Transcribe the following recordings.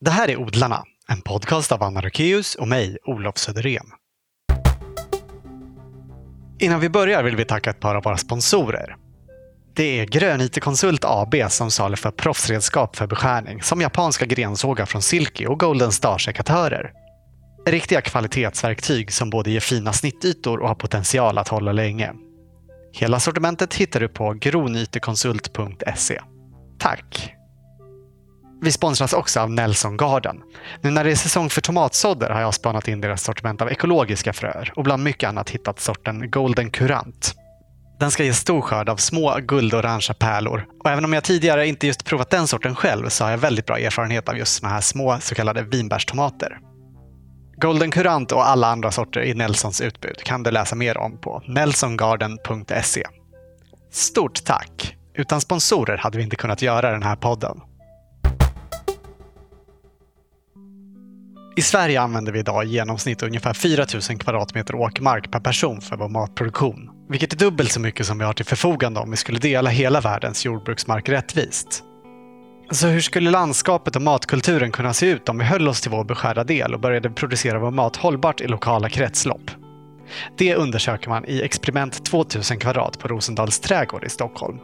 Det här är Odlarna, en podcast av Anna Rökeus och mig, Olof Söderén. Innan vi börjar vill vi tacka ett par av våra sponsorer. Det är Grön IT-konsult AB som saluför proffsredskap för beskärning som japanska grensågar från Silky och Golden Star-sekatörer. Riktiga kvalitetsverktyg som både ger fina snittytor och har potential att hålla länge. Hela sortimentet hittar du på gronytekonsult.se. Tack! Vi sponsras också av Nelson Garden. Nu när det är säsong för tomatsådder har jag spanat in deras sortiment av ekologiska fröer och bland mycket annat hittat sorten Golden Curant. Den ska ge stor skörd av små guldorangea pärlor och även om jag tidigare inte just provat den sorten själv så har jag väldigt bra erfarenhet av just såna här små så kallade vinbärstomater. Golden Curant och alla andra sorter i Nelsons utbud kan du läsa mer om på nelsongarden.se. Stort tack! Utan sponsorer hade vi inte kunnat göra den här podden. I Sverige använder vi idag i genomsnitt ungefär 4 000 kvadratmeter åkermark per person för vår matproduktion, vilket är dubbelt så mycket som vi har till förfogande om vi skulle dela hela världens jordbruksmark rättvist. Så hur skulle landskapet och matkulturen kunna se ut om vi höll oss till vår beskärda del och började producera vår mat hållbart i lokala kretslopp? Det undersöker man i experiment 2000 kvadrat på Rosendals trädgård i Stockholm.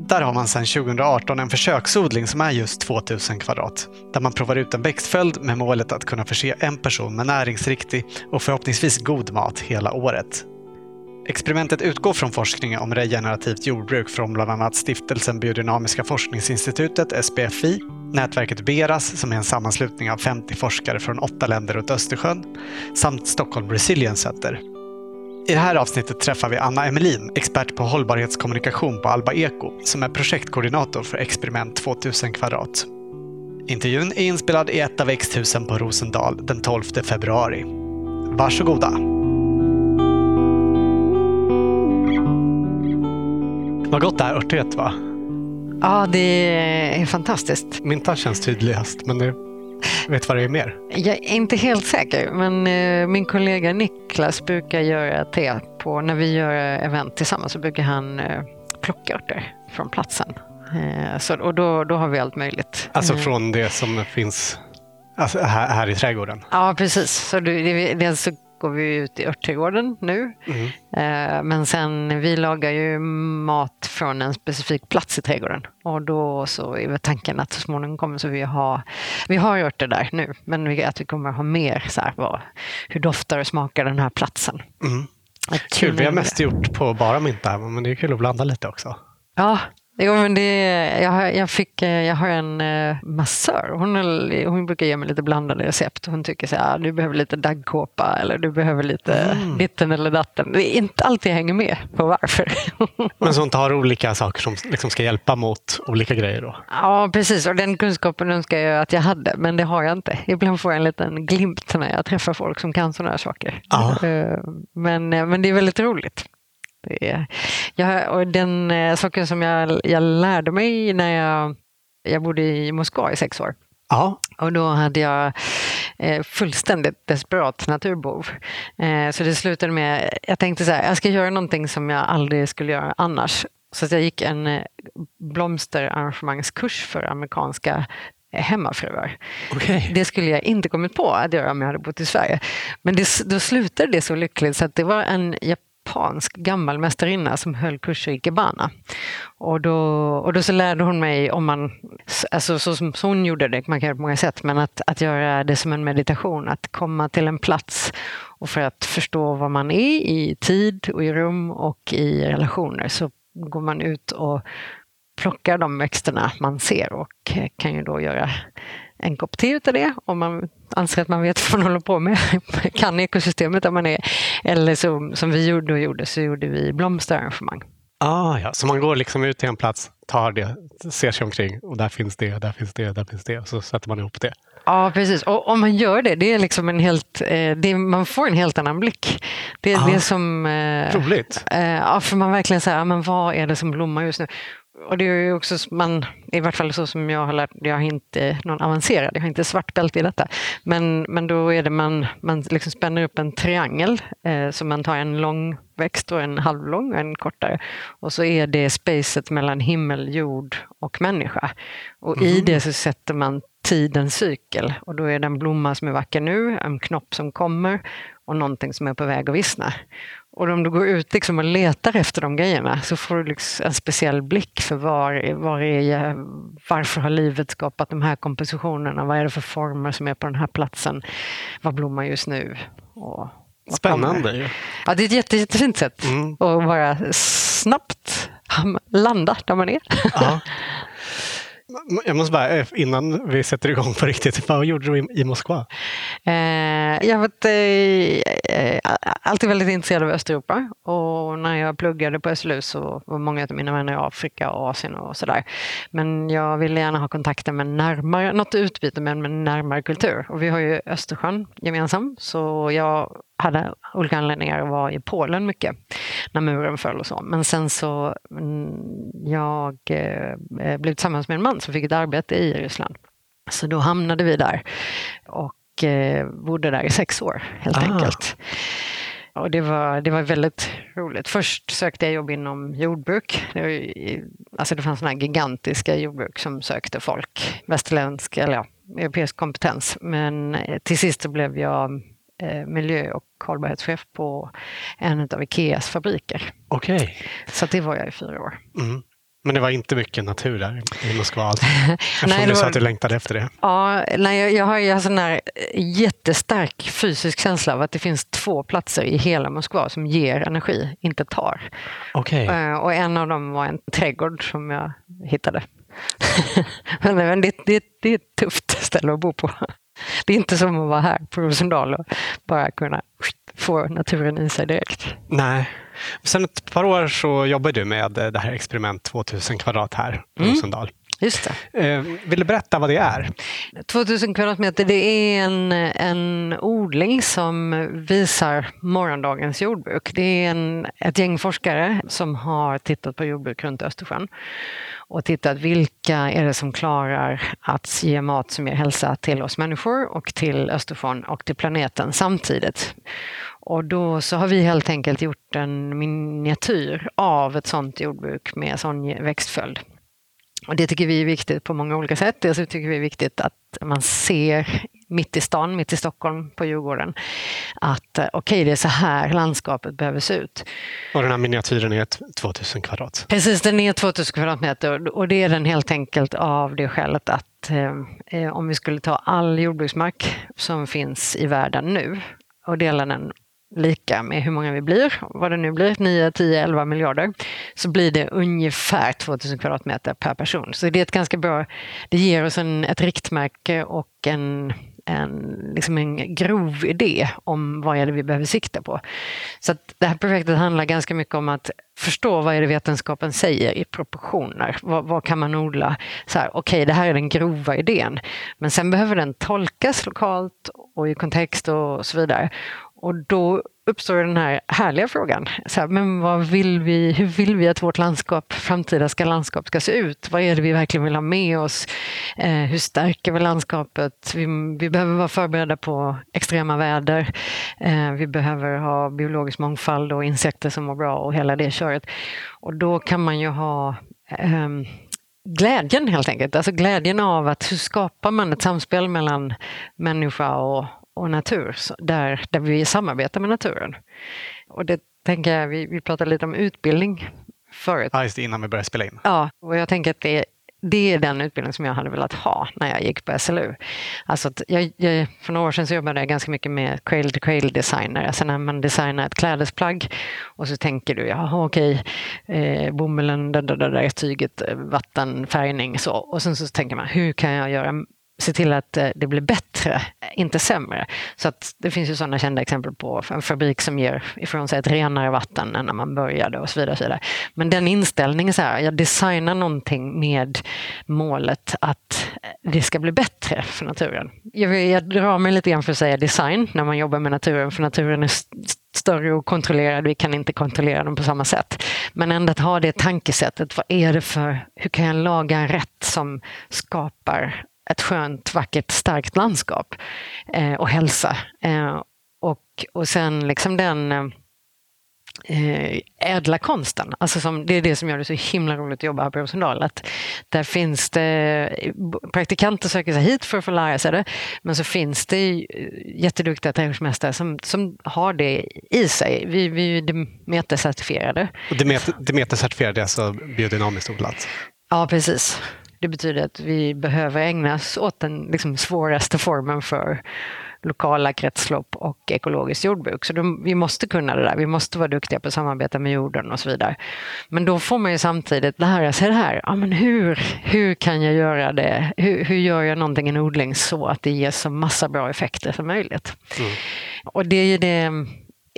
Där har man sedan 2018 en försöksodling som är just 2000 kvadrat. Där man provar ut en växtföljd med målet att kunna förse en person med näringsriktig och förhoppningsvis god mat hela året. Experimentet utgår från forskning om regenerativt jordbruk från bland annat Stiftelsen Biodynamiska forskningsinstitutet, SBFI, nätverket Beras som är en sammanslutning av 50 forskare från åtta länder runt Östersjön samt Stockholm Resilience Center. I det här avsnittet träffar vi Anna Emelin, expert på hållbarhetskommunikation på Alba Eko, som är projektkoordinator för Experiment 2000 kvadrat. Intervjun är inspelad i ett av växthusen på Rosendal den 12 februari. Varsågoda! Vad gott det här örtret va? Ja, det är fantastiskt. Myntan känns tydligast, men det vet vad det är mer? Jag är inte helt säker, men eh, min kollega Niklas brukar göra te på, när vi gör event tillsammans så brukar han eh, plocka örter från platsen. Eh, så, och då, då har vi allt möjligt. Alltså Eh, från det som finns alltså här, här i trädgården? Ja, precis. Så det, det, dels så går vi ut i örtträdgården nu. Mm. Eh, Men sen, vi lagar ju mat från en specifik plats i trädgården. Och då så är tanken att så småningom kommer så vi ha, vi har örter där nu, men vi, att vi kommer ha mer så här, vad, hur doftar och smakar den här platsen. Mm. Kul, vi har mest gjort på bara mynta, men det är kul att blanda lite också. Ja, jo, men det, jag, jag, fick, eh, jag har en eh, massör. Hon, hon brukar ge mig lite blandade recept. Hon tycker så här, "Ah, du behöver lite daggkåpa eller du behöver lite Mm. ditten eller datten. Det är inte alltid jag hänger med på varför. Men som tar olika saker som liksom ska hjälpa mot olika grejer då. Ja, precis. Och den kunskapen önskar jag att jag hade, men det har jag inte. Ibland får jag en liten glimt när jag träffar folk som kan sådana här saker. Eh, Men, men det är väldigt roligt. Jag, och den eh, saken som jag, jag lärde mig när jag, jag bodde i Moskva i sex år. Ja, Och då hade jag eh, fullständigt desperat naturbehov. Eh, så det slutade med, jag tänkte så här, jag ska göra någonting som jag aldrig skulle göra annars. Så jag gick en blomsterarrangemangskurs för amerikanska hemmafruar. okej. Det skulle jag inte kommit på att göra om jag hade bott i Sverige. Men det, då slutade det så lyckligt så att det var en japansk gammal mästarinna som höll kurser i Ikebana. Och då, och då så lärde hon mig om man, alltså så som hon gjorde det, man kan göra det på många sätt, men att, att göra det som en meditation, att komma till en plats och för att förstå vad man är i tid och i rum och i relationer så går man ut och plockar de växterna man ser och kan ju då göra en kopp te utav det om man anser att man vet vad man håller på med, kan ekosystemet där man är. Eller så, som vi gjorde och gjorde så gjorde vi blomsterarrangemang. Ah, ja. Så man går liksom ut till en plats, tar det, ser sig omkring och där finns det, där finns det, där finns det. Och så sätter man ihop det. Ja, precis. Och om man gör det, det är liksom en helt, eh, det, man får en helt annan blick. Det är Ja. det som... eh, Roligt. Eh, ja, för man verkligen säger, ja, men vad är det som blommar just nu? Och det är ju också, man, i vart fall så som jag har lärt, jag har inte någon avancerad, jag har inte svart bälte i detta. Men, men då är det man, man liksom spänner upp en triangel, eh, så man tar en lång växt och en halvlång och en kortare. Och så är det spacet mellan himmel, jord och människa. Och i det så sätter man tidens cykel. Och då är det en blomma som är vacker nu, en knopp som kommer och någonting som är på väg att vissna. Och om du går ut liksom och letar efter de grejerna så får du liksom en speciell blick för var, var är, varför har livet skapat de här kompositionerna? Vad är det för former som är på den här platsen? Vad blommar just nu? Och Spännande ju. Ja, det är ett jätte, jättefint sätt mm. att bara snabbt landa där man är. Ja. Jag måste bara, eh, innan vi sätter igång på riktigt, vad gjorde du i, Moskva? Eh, jag har varit eh, eh, alltid väldigt intresserad av Östeuropa och när jag pluggade på SLU så var många av mina vänner i Afrika och Asien och sådär. Men jag ville gärna ha kontakter med närmare, något utbyte med, med närmare kultur. Och vi har ju Östersjön gemensam så jag hade olika anledningar att vara i Polen mycket när muren föll och så. Men sen så mm, jag eh, blev tillsammans med en man som fick ett arbete i Ryssland. Så då hamnade vi där och eh, bodde där i sex år helt ah. enkelt. Och det var, det var väldigt roligt. Först sökte jag jobb inom jordbruk. Det, var, alltså det fanns såna här gigantiska jordbruk som sökte folk, västerländsk eller ja, europeisk kompetens. Men till sist så blev jag Eh, miljö och hållbarhetschef på en av Ikeas fabriker. Okej. Okay. Så det var jag i fyra år. Mm. Men det var inte mycket natur där i Moskva? Alltså. Eftersom nej, du sa att du längtade efter det. Ja, nej, jag, jag har ju en sån här jättestark fysisk känsla av att det finns två platser i hela Moskva som ger energi, inte tar. Okay. Eh, och en av dem var en trädgård som jag hittade. men det, det, det är ett tufft ställe att bo på. Det är inte som att vara här på Rosendal och bara kunna få naturen i sig direkt. Nej. Sen ett par år så jobbade du med det här experiment 2000 kvadrat här på mm. Rosendal. Just det. Eh, vill du berätta vad det är? 2000 kvadratmeter det är en, en odling som visar morgondagens jordbruk. Det är en, ett gäng forskare som har tittat på jordbruk runt Östersjön och tittat vilka är det som klarar att ge mat som ger hälsa till oss människor och till Östersjön och till planeten samtidigt. Och då så har vi helt enkelt gjort en miniatyr av ett sådant jordbruk med sån växtföljd. Och det tycker vi är viktigt på många olika sätt. Dels tycker vi det är viktigt att man ser mitt i stan, mitt i Stockholm på Djurgården, att eh, okej, okay, det är så här landskapet behöver se ut. Och den här miniatyren är 2000 kvadrat? Precis, den är 2000 kvadratmeter och det är den helt enkelt av det skälet att eh, eh, om vi skulle ta all jordbruksmark som finns i världen nu och dela den lika med hur många vi blir, vad det nu blir, 9, 10, 11 miljarder, så blir det ungefär 2000 kvadratmeter per person. Så det är ett ganska bra, det ger oss en, ett riktmärke och en, en, liksom en grov idé om vad är det vi behöver sikta på. Så det här projektet handlar ganska mycket om att förstå vad är det vetenskapen säger i proportioner. Vad, vad kan man odla? Okej, okay, det här är den grova idén. Men sen behöver den tolkas lokalt och i kontext och så vidare. Och då uppstår den här härliga frågan. Så här, men vad vill vi, hur vill vi att vårt landskap, framtida ska landskap ska se ut? Vad är det vi verkligen vill ha med oss? Eh, hur stärker vi landskapet? Vi, vi, behöver vara förberedda på extrema väder. Eh, vi behöver ha biologisk mångfald och insekter som mår bra och hela det köret. Och då kan man ju ha eh, glädjen helt enkelt. Alltså glädjen av att hur skapar man ett samspel mellan människa och, och natur där, där vi samarbetar med naturen. Och det tänker jag, vi, vi pratade lite om utbildning förut. Ja, just det, innan vi började spela in. Ja, och jag tänker att det, det är den utbildning som jag hade velat ha när jag gick på SLU. Alltså jag, jag, för några år sedan så jobbade jag ganska mycket med cradle to cradle designer. Alltså när man designar ett klädesplagg och så tänker du, jaha okej, eh, bomullen, det där tyget, eh, vattenfärgning så. Och sen så tänker man, hur kan jag göra se till att eh, det blir bättre, inte sämre. Så att det finns ju sådana kända exempel på en fabrik som ger ifrån sig ett renare vatten än när man började och så vidare. Och så vidare. Men den inställningen, så här, jag designar någonting med målet att eh, det ska bli bättre för naturen. Jag, jag drar mig lite grann för att säga design när man jobbar med naturen, för naturen är större och kontrollerad. Vi kan inte kontrollera den på samma sätt. Men ändå att ha det tankesättet. Vad är det för, hur kan jag laga en rätt som skapar ett skönt, vackert, starkt landskap eh, och hälsa. Eh, och, och sen liksom den, eh, eh, ädla konsten. Alltså som, det är det som gör det så himla roligt att jobba här på Rosendal. Att där finns det praktikanter söker sig hit för att få lära sig det. Men så finns det jätteduktiga trädgårdsmästare som, som har det i sig. Vi, vi är Demeter-certifierade. Demeter-certifierade är alltså biodynamiskt odlat? Ja, precis. Det betyder att vi behöver ägna oss åt den liksom, svåraste formen för lokala kretslopp och ekologiskt jordbruk. Så de, vi måste kunna det där. Vi måste vara duktiga på att samarbeta med jorden och så vidare. Men då får man ju samtidigt lära sig det här. Ja, men hur, hur kan jag göra det? Hur, hur gör jag någonting i en odling så att det ger så massa bra effekter som möjligt? Mm. Och det är ju det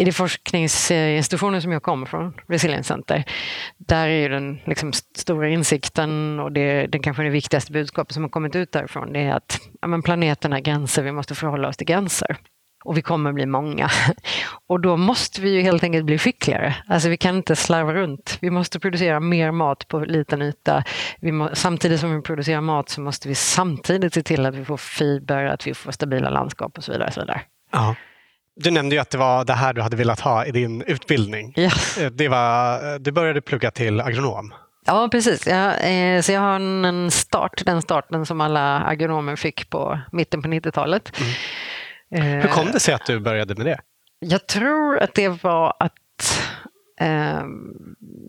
i det forskningsinstitutionen som jag kommer från, Resilience Center, där är ju den liksom stora insikten och det, det kanske det viktigaste budskapet som har kommit ut därifrån, det är att ja, men planeten har gränser, vi måste förhålla oss till gränser. Och vi kommer bli många. Och då måste vi ju helt enkelt bli skickligare. Alltså vi kan inte slarva runt. Vi måste producera mer mat på liten yta. Vi må, samtidigt som vi producerar mat så måste vi samtidigt se till att vi får fiber, att vi får stabila landskap och så vidare. Och så vidare. Ja. Du nämnde ju att det var det här du hade velat ha i din utbildning. Ja. Eh, det var, du började plugga till agronom. Ja, precis. Ja, eh, så jag har en start, den starten som alla agronomer fick på mitten på 90-talet. Mm. Hur kom det sig att du började med det? Jag tror att det var att eh,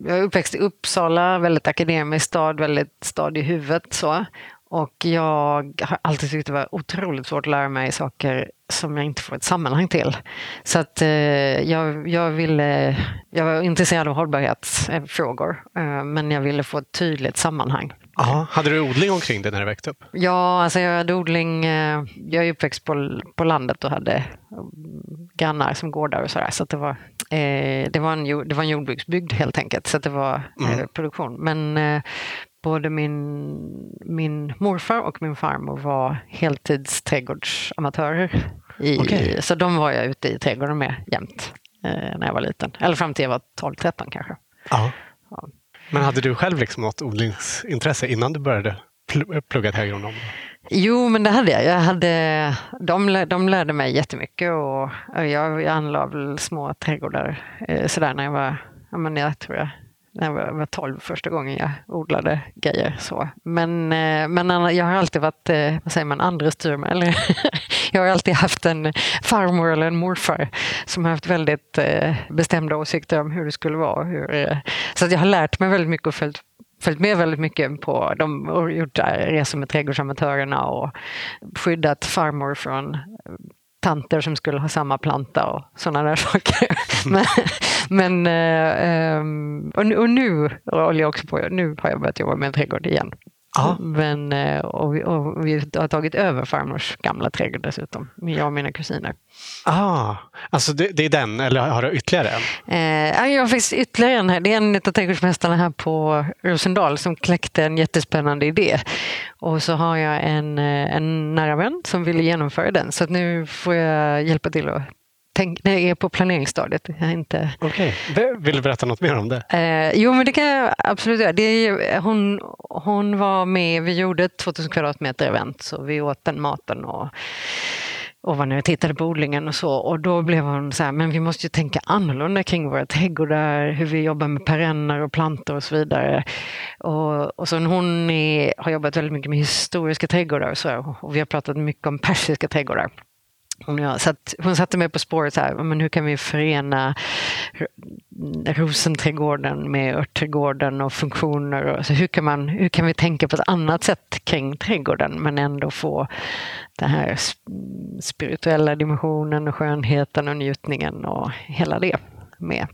jag är uppväxt i Uppsala, väldigt akademisk stad, väldigt stad i huvudet. Så. Och jag har alltid tyckt det var otroligt svårt att lära mig saker som jag inte får ett sammanhang till. Så att eh, jag, jag, ville, jag var intresserad av hållbarhetsfrågor, eh, men jag ville få ett tydligt sammanhang. Aha. Hade du odling omkring dig när du växte upp? Ja, alltså jag hade odling. Eh, jag är uppväxt på, på landet och hade mm, grannar som gårdar och sådär. Så det, var, eh, det, var en, det var en jordbruksbygd helt enkelt, så det var mm. Eh, produktion. Men eh, både min, min morfar och min farmor var heltidsträdgårdsamatörer. I, okay. Så de var jag ute i trädgården med jämt eh, när jag var liten. Eller fram till jag var 12-13 kanske. Ja. ja. Men hade du själv liksom något odlingsintresse innan du började plugga till agronom? Jo, men det hade jag. jag hade, de, de lärde mig jättemycket och jag, jag anlade små trädgårdar eh, sådär när jag var, ja, men jag tror jag när jag var 12 första gången jag odlade grejer. Så. Men, eh, men jag har alltid varit, eh, vad säger man, andrestyr eller Jag har alltid haft en farmor eller en morfar som har haft väldigt eh, bestämda åsikter om hur det skulle vara. Hur, så att jag har lärt mig väldigt mycket och följt följt med väldigt mycket på, de gjorda gjort resor med trädgårdsamatörerna och skyddat farmor från tanter som skulle ha samma planta och sådana där saker. men, men äh, och, och nu håller jag också på, nu har jag börjat jobba med en trädgård igen. Ja. Men, eh, och, vi, och vi har tagit över farmors gamla trädgård dessutom, jag och mina kusiner. Ah, alltså det, det är den, eller har du ytterligare en? Eh, jag har faktiskt ytterligare en här. Det är en av trädgårdsmästarna här på Rosendal som kläckte en jättespännande idé. Och så har jag en, eh, en nära vän som ville genomföra den, så nu får jag hjälpa till att tänk, jag är på planeringsstadiet. Jag inte... Okej, okay. Vill du berätta något mer om det? Eh, jo, men det kan jag absolut göra. Det är, hon, hon var med, vi gjorde ett 2000 kvadratmeter event, så vi åt den maten och och var nere och tittade på odlingen och så. Och då blev hon så här, men vi måste ju tänka annorlunda kring våra trädgårdar, hur vi jobbar med perenner och plantor och så vidare. Och, och så hon är, har jobbat väldigt mycket med historiska trädgårdar och så. Och vi har pratat mycket om persiska trädgårdar. Ja, så hon satte mig på spåret, så här, men hur kan vi förena rosenträdgården med örtträdgården och funktioner? Och, så hur, kan man, hur kan vi tänka på ett annat sätt kring trädgården men ändå få den här spirituella dimensionen och skönheten och njutningen och hela det med.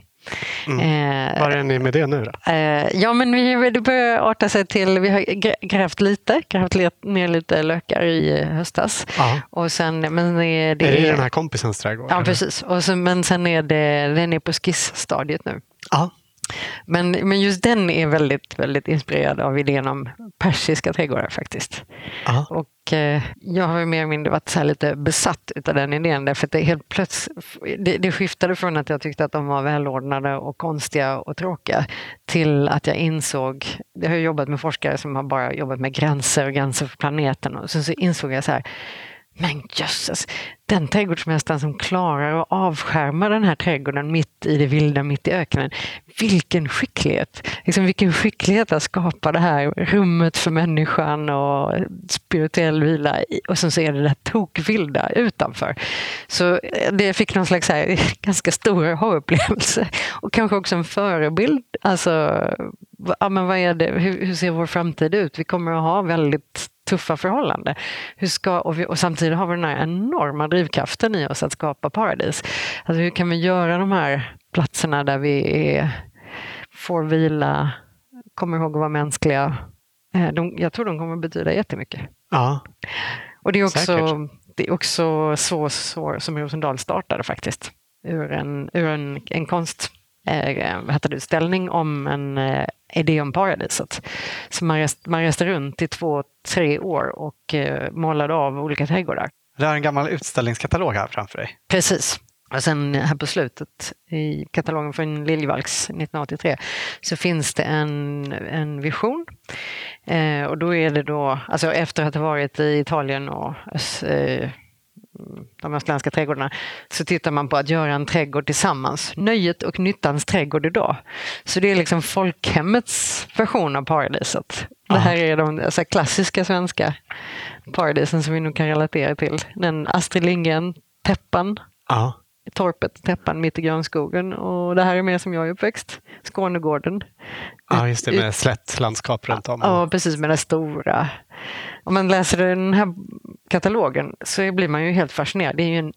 Mm. Eh, Var är ni med det nu då? Eh, ja, men vi, det börjar arta sig till, vi har grävt lite, grävt ner lite lökar i höstas. Och sen, men det, är det den här kompisens trädgård? Ja, eller? precis. Och sen, men sen är det, den är på skissstadiet nu. Ja. Men, men just den är väldigt, väldigt inspirerad av idén om persiska trädgårdar faktiskt. Aha. Och eh, jag har mer eller mindre varit så lite besatt av den idén därför att det helt plötsligt, det, det skiftade från att jag tyckte att de var välordnade och konstiga och tråkiga till att jag insåg, jag har jobbat med forskare som har bara jobbat med gränser och gränser för planeten och sen så insåg jag så här men jösses, den trädgårdsmästaren som klarar att avskärma den här trädgården mitt i det vilda, mitt i öknen. Vilken skicklighet! Liksom vilken skicklighet att skapa det här rummet för människan och spirituell vila. Och sen så är det det tokvilda utanför. Så eh, det fick någon slags här, ganska stor aha-upplevelse. Och kanske också en förebild. Alltså, ja, men vad är det? Hur, hur ser vår framtid ut? Vi kommer att ha väldigt tuffa förhållanden. Hur ska, och, vi, och, samtidigt har vi den här enorma drivkraften i oss att skapa paradis. Alltså hur kan vi göra de här platserna där vi är, får vila, kommer ihåg att vara mänskliga. Eh, de, jag tror de kommer att betyda jättemycket. Ja, och det är också, det är också så, så som Rosendal startade faktiskt. Ur en, ur en, en konst eh, utställning om en eh, idé om paradiset. Så man, rest, man reste runt i två, tre år och eh, målade av olika trädgårdar. Du har en gammal utställningskatalog här framför dig. Precis. Och sen här på slutet i katalogen från Liljevalchs 1983 så finns det en, en vision. Eh, och då är det då, alltså efter att ha varit i Italien och eh, de östländska trädgårdarna, så tittar man på att göra en trädgård tillsammans. Nöjet och nyttans trädgård idag. Så det är liksom folkhemmets version av paradiset. Det här är de alltså, klassiska svenska paradisen som vi nog kan relatera till. Den Astrid Lindgren, Täppan, Aha. Torpet, Täppan mitt i grönskogen. Och det här är mer som jag är uppväxt, Skånegården. Ja, just det, med slätt landskap runt om. Ja, precis, med det stora. Om man läser den här katalogen så blir man ju helt fascinerad. Det är ju en,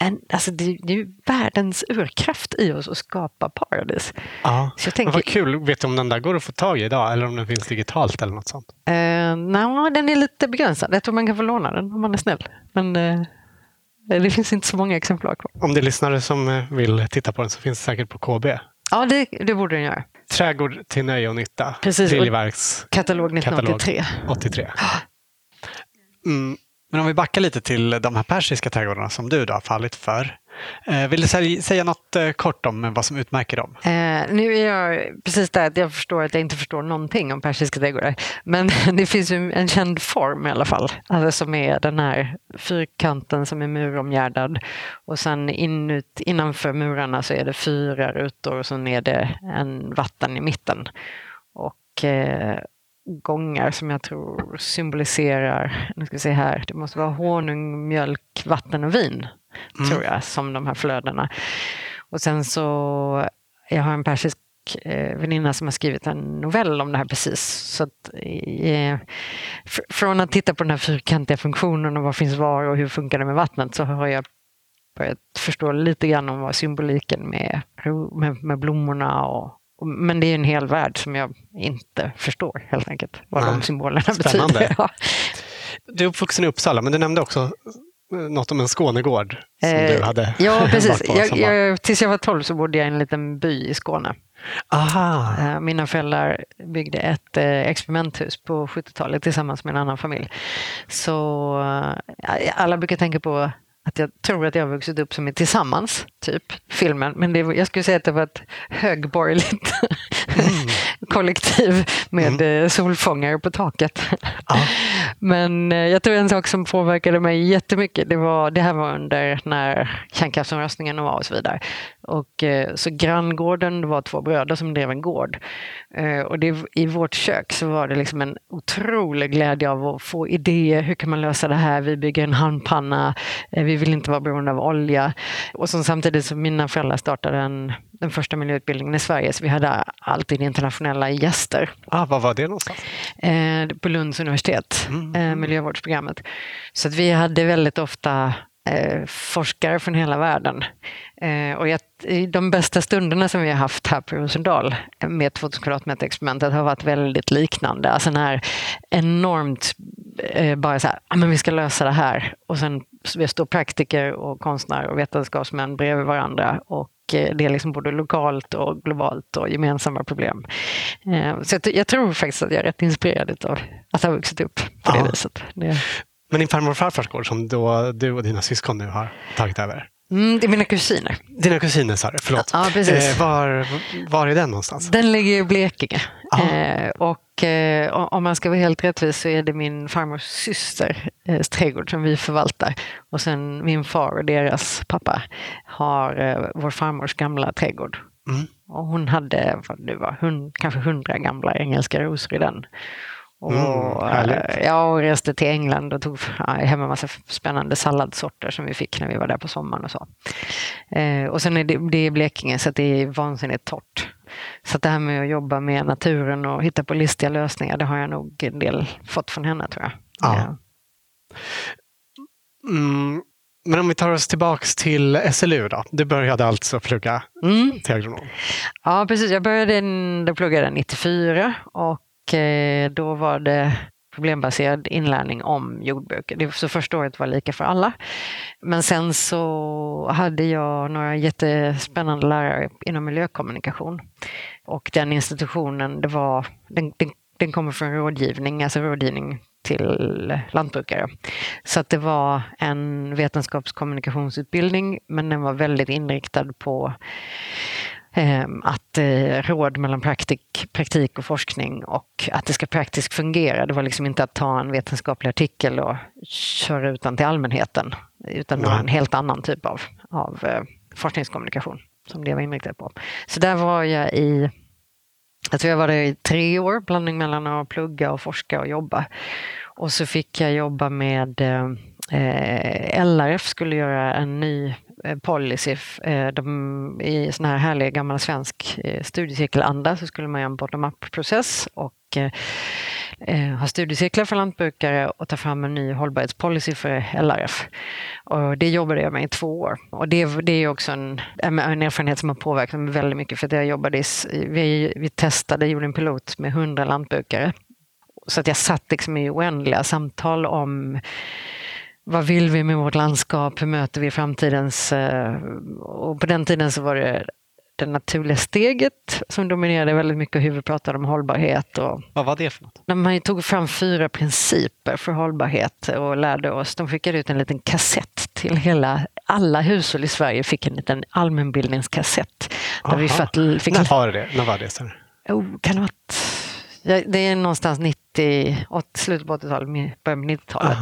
en, alltså det, det är ju världens urkraft i oss att skapa paradis. Ja, så jag tänker, vad kul. Vet du om den där går att få tag i idag eller om den finns digitalt eller något sånt? Eh, Nej, den är lite begränsad. Jag tror man kan få låna den om man är snäll. Men eh, det finns inte så många exemplar kvar. Om det är lyssnare som eh, vill titta på den så finns det säkert på KB. Ja, det, det borde den göra. Trädgård till nöje och nytta. Precis. Liljevalchs katalog 1983. Katalog 83. Mm. Men om vi backar lite till de här persiska trädgårdarna som du då har fallit för. Eh, vill du säga något eh, kort om vad som utmärker dem? Eh, nu är jag precis där att jag förstår att jag inte förstår någonting om persiska trädgårdar. Men det finns ju en känd form i alla fall. Alltså som är den här fyrkanten som är muromgärdad. Och sen inut, innanför murarna så är det fyra rutor och sen är det en vatten i mitten. Och eh, gångar som jag tror symboliserar, nu ska vi se här, det måste vara honung, mjölk, vatten och vin, mm. tror jag, som de här flödena. Och sen så, jag har en persisk eh, väninna som har skrivit en novell om det här precis. Så att, eh, från att titta på den här fyrkantiga funktionen och vad finns var och hur funkar det med vattnet så har jag börjat förstå lite grann om vad symboliken med, med, med blommorna och men det är en hel värld som jag inte förstår helt enkelt. Vad Nej. de symbolerna Spännande. betyder. Ja. Du är uppvuxen i Uppsala, men du nämnde också något om en Skånegård som eh, du hade Ja, precis. Jag, jag, tills jag var 12 så bodde jag i en liten by i Skåne. Aha. Eh, mina föräldrar byggde ett eh, experimenthus på 70-talet tillsammans med en annan familj. Så eh, alla brukar tänka på att jag tror att jag har vuxit upp som är tillsammans, typ, filmen. Men det, jag skulle säga att det var ett högborgerligt mm. kollektiv med mm. Eh, solfångare på taket. Ah. Men eh, jag tror en sak som påverkade mig jättemycket, det, var, det här var under när kärnkraftsomröstningen var och så vidare. Och, eh, så granngården, det var två bröder som drev en gård. Och det, i vårt kök så var det liksom en otrolig glädje av att få idéer. Hur kan man lösa det här? Vi bygger en handpanna. Vi vill inte vara beroende av olja. Och så samtidigt som mina föräldrar startade en, den första miljöutbildningen i Sverige så vi hade alltid internationella gäster. Ah, var var det någonstans? Eh, på Lunds universitet, mm. eh, miljövårdsprogrammet. Så att vi hade väldigt ofta eh, forskare från hela världen. Eh, och jag, de bästa stunderna som vi har haft här på Rosendal med 2000 kvadratmeter experimentet har varit väldigt liknande. Alltså den här enormt, eh, bara så här, ah, men vi ska lösa det här. Och sen vi står praktiker och konstnärer och vetenskapsmän bredvid varandra och eh, det är liksom både lokalt och globalt och gemensamma problem. Eh, så jag, tror faktiskt att jag är rätt inspirerad av att ha vuxit upp på det ja. viset. Det... Men din farmor och farfars gård som då du och dina syskon nu har tagit över? Mm, det är mina kusiner. Dina kusiner sa du, förlåt. Ja, precis. Eh, var, var är den någonstans? Den ligger i Blekinge. Eh, och Och eh, om man ska vara helt rättvis så är det min farmors systers eh, trädgård som vi förvaltar. Och sen min far och deras pappa har eh, vår farmors gamla trädgård. Mm. Och hon hade vad det var, hund, kanske hundra gamla engelska rosor i den. Och, Mm, ja, och reste till England och tog hem en massa spännande salladssorter som vi fick när vi var där på sommaren och så. Eh, och sen är det, det är Blekinge så att det är vansinnigt torrt. Så det här med att jobba med naturen och hitta på listiga lösningar, det har jag nog en del fått från henne tror jag. Ja. Eh, Mm. Men om vi tar oss tillbaks till SLU då. Du började alltså plugga Mm. till agronom. Ja, precis. Jag började, då pluggade jag 94 och och eh, då var det problembaserad inlärning om jordbruk. Det, så första året var lika för alla. Men sen så hade jag några jättespännande lärare inom miljökommunikation. Och den institutionen, det var, den, den, den kommer från rådgivning, alltså rådgivning till lantbrukare. Så att det var en vetenskapskommunikationsutbildning men den var väldigt inriktad på att eh, råd mellan praktik, praktik och forskning och att det ska praktiskt fungera. Det var liksom inte att ta en vetenskaplig artikel och köra ut den till allmänheten utan det var en helt annan typ av, av eh, forskningskommunikation som det var inriktat på. Så där var jag i jag tror jag var där i tre år, blandning mellan att plugga och forska och jobba. Och så fick jag jobba med eh, LRF skulle göra en ny eh, Eh, policy. Eh, de, I sån här härlig gammal svensk eh, studiecirkelanda så skulle man göra en bottom-up-process och ha studiecirklar för lantbrukare och ta fram en ny hållbarhetspolicy för LRF. Och det jobbade jag med i två år. Och det, det är också en, en erfarenhet som har påverkat mig väldigt mycket för att jag jobbade i, vi, vi testade, gjorde en pilot med 100 lantbrukare. Så att jag satt liksom i oändliga samtal om vad vill vi med vårt landskap? Hur möter vi framtidens... eh, Och på den tiden så var det det naturliga steget som dominerade väldigt mycket. Hur vi pratade om hållbarhet och Vad var det för något? när man tog fram fyra principer för hållbarhet och lärde oss. De skickade ut en liten kassett till hela, alla hushåll i Sverige fick en liten allmänbildningskassett. Där vi fatt- fick, När var det? När var det? sen? oh, kan det, vara det är någonstans 90, åt- slutet på 80-talet, början på 90-talet.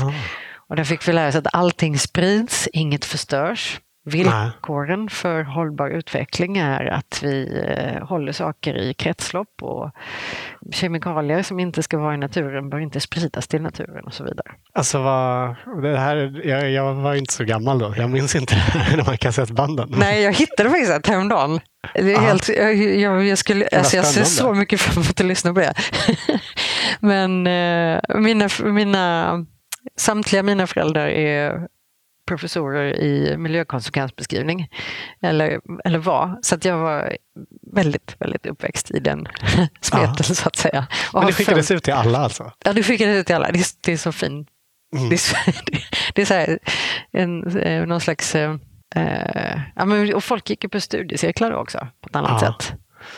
Aha. Och där fick vi lära oss att allting sprids, inget förstörs. Villkoren för hållbar utveckling är att vi eh, håller saker i kretslopp och kemikalier som inte ska vara i naturen bör inte spridas till naturen och så vidare. Alltså vad, det här, jag, jag var inte så gammal då. Jag minns inte de här kassettbanden. Nej, jag hittade faktiskt ett häromdagen. Det är Ja. helt, jag, jag, jag, skulle, alltså jag ser så mycket fram emot att lyssna på det. Men eh, mina, mina, samtliga mina föräldrar är professorer i miljökonsekvensbeskrivning. Eller, eller var. Så att jag var väldigt, väldigt uppväxt i den smeten så att säga. Och Men det skickades följt- ut till alla alltså? Ja, det skickades ut till alla. Det är, det är så fint. Mm. Det är, det är så här, en, eh, någon slags... eh, Eh, ja, men, och folk gick ju på studiecirklar också på ett annat Ja. sätt.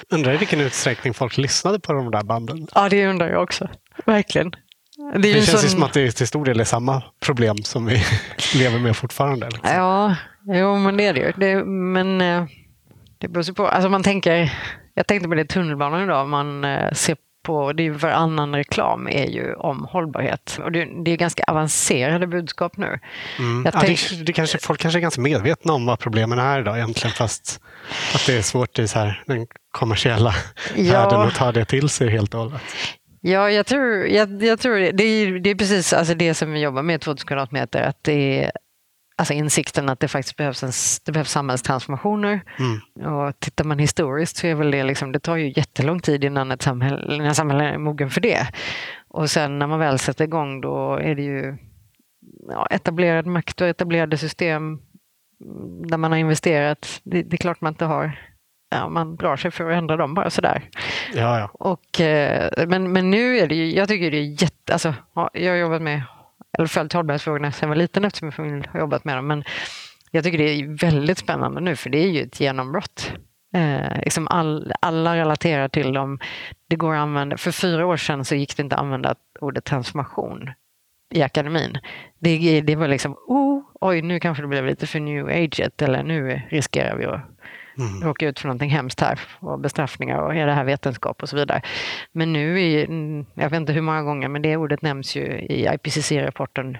Undrar i vilken utsträckning folk lyssnade på de där banden? Ja, det undrar jag också. Verkligen. Det Det känns sån- som att det till stor del är samma problem som vi lever med fortfarande. Liksom. Ja, jo, men det är det ju. Det, men eh, det beror på. Alltså man tänker, jag tänkte på det tunnelbanan idag, man eh, ser på, det är varannan reklam är ju om hållbarhet. Och det, det är ganska avancerade budskap nu. Mm. Ja, det, det kanske, folk kanske är ganska medvetna om vad problemen är idag egentligen fast att det är svårt i så här, den kommersiella Ja. världen att ta det till sig helt och hållet. Ja, jag tror, jag, jag tror det, det, är, det är precis alltså det som vi jobbar med, 2000 kvadratmeter, att det är alltså insikten att det faktiskt behövs, en, det behövs samhällstransformationer. Mm. Och tittar man historiskt så är väl det liksom, det tar ju jättelång tid innan ett samhälle, innan samhället är mogen för det. Och sen när man väl sätter igång då är det ju ja, etablerad makt och etablerade system mm, där man har investerat. Det, det är klart man inte har, ja, man drar sig för att ändra dem bara sådär. Ja, ja. Och, eh, men, men nu är det ju, jag tycker det är jätte, alltså, ja, jag har jobbat med, eller följt hållbarhetsfrågorna sedan jag var liten eftersom min familj har jobbat med dem. Men jag tycker det är väldigt spännande nu för det är ju ett genombrott. Eh, liksom all, alla relaterar till dem. Det går att använda, för fyra år sedan så gick det inte att använda ordet transformation i akademin. Det, det var liksom, oh, oj, nu kanske det blev lite för new ageet eller nu riskerar vi att mm. råka ut för någonting hemskt här och bestraffningar och är det här vetenskap och så vidare. Men nu, är, jag vet inte hur många gånger, men det ordet nämns ju i IPCC-rapporten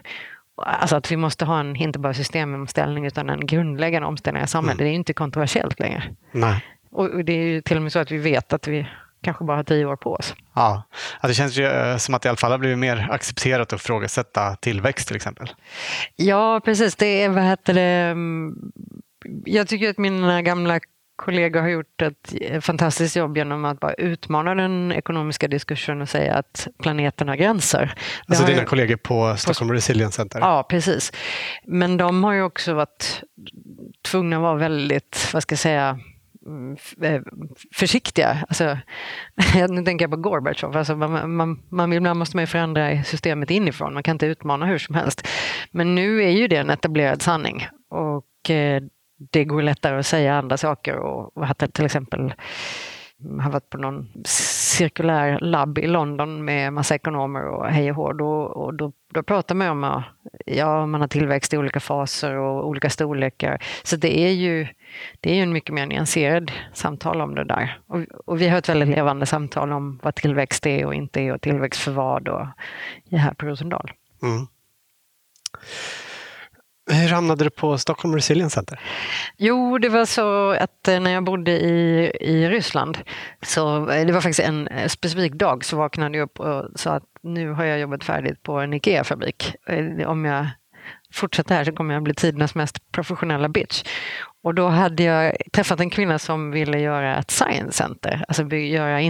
Alltså att vi måste ha en, inte bara systemomställning utan en grundläggande omställning av samhället. Mm. Det är inte kontroversiellt längre. Nej. Och det är ju till och med så att vi vet att vi kanske bara har tio år på oss. Ja, det känns ju eh, som att det i alla fall har blivit mer accepterat att ifrågasätta tillväxt till exempel. Ja, precis. Det är, vad heter det, mm, jag tycker att mina gamla kollegor har gjort ett fantastiskt jobb genom att bara utmana den ekonomiska diskursen och säga att planeten har gränser. Alltså har dina ju... kollegor på Stockholm på... Resilience Center? Ja, precis. Men de har ju också varit tvungna att vara väldigt, vad ska jag säga, mm, eh, försiktiga. Alltså, nu tänker jag på Gorbachev. Alltså man, man, man, vill, man måste man förändra systemet inifrån. Man kan inte utmana hur som helst. Men nu är ju det en etablerad sanning. Och eh, det går lättare att säga andra saker och att till exempel har varit på någon cirkulär labb i London med massa ekonomer och hej och hå. Då, och då, då pratar man om att ja, man har tillväxt i olika faser och olika storlekar. Så det är ju, det är ju en mycket mer nyanserad samtal om det där. Och, och vi har ett väldigt levande samtal om vad tillväxt är och inte är och tillväxt för vad och, här på Rosendal. Mm. Hur hamnade du på Stockholm Resilience Center? Jo, det var så att eh, när jag bodde i, i Ryssland, så eh, det var faktiskt en eh, specifik dag så vaknade jag upp och sa att nu har jag jobbat färdigt på en IKEA-fabrik. Om jag fortsätter här så kommer jag bli tidernas mest professionella bitch. Och då hade jag träffat en kvinna som ville göra ett science center, alltså göra,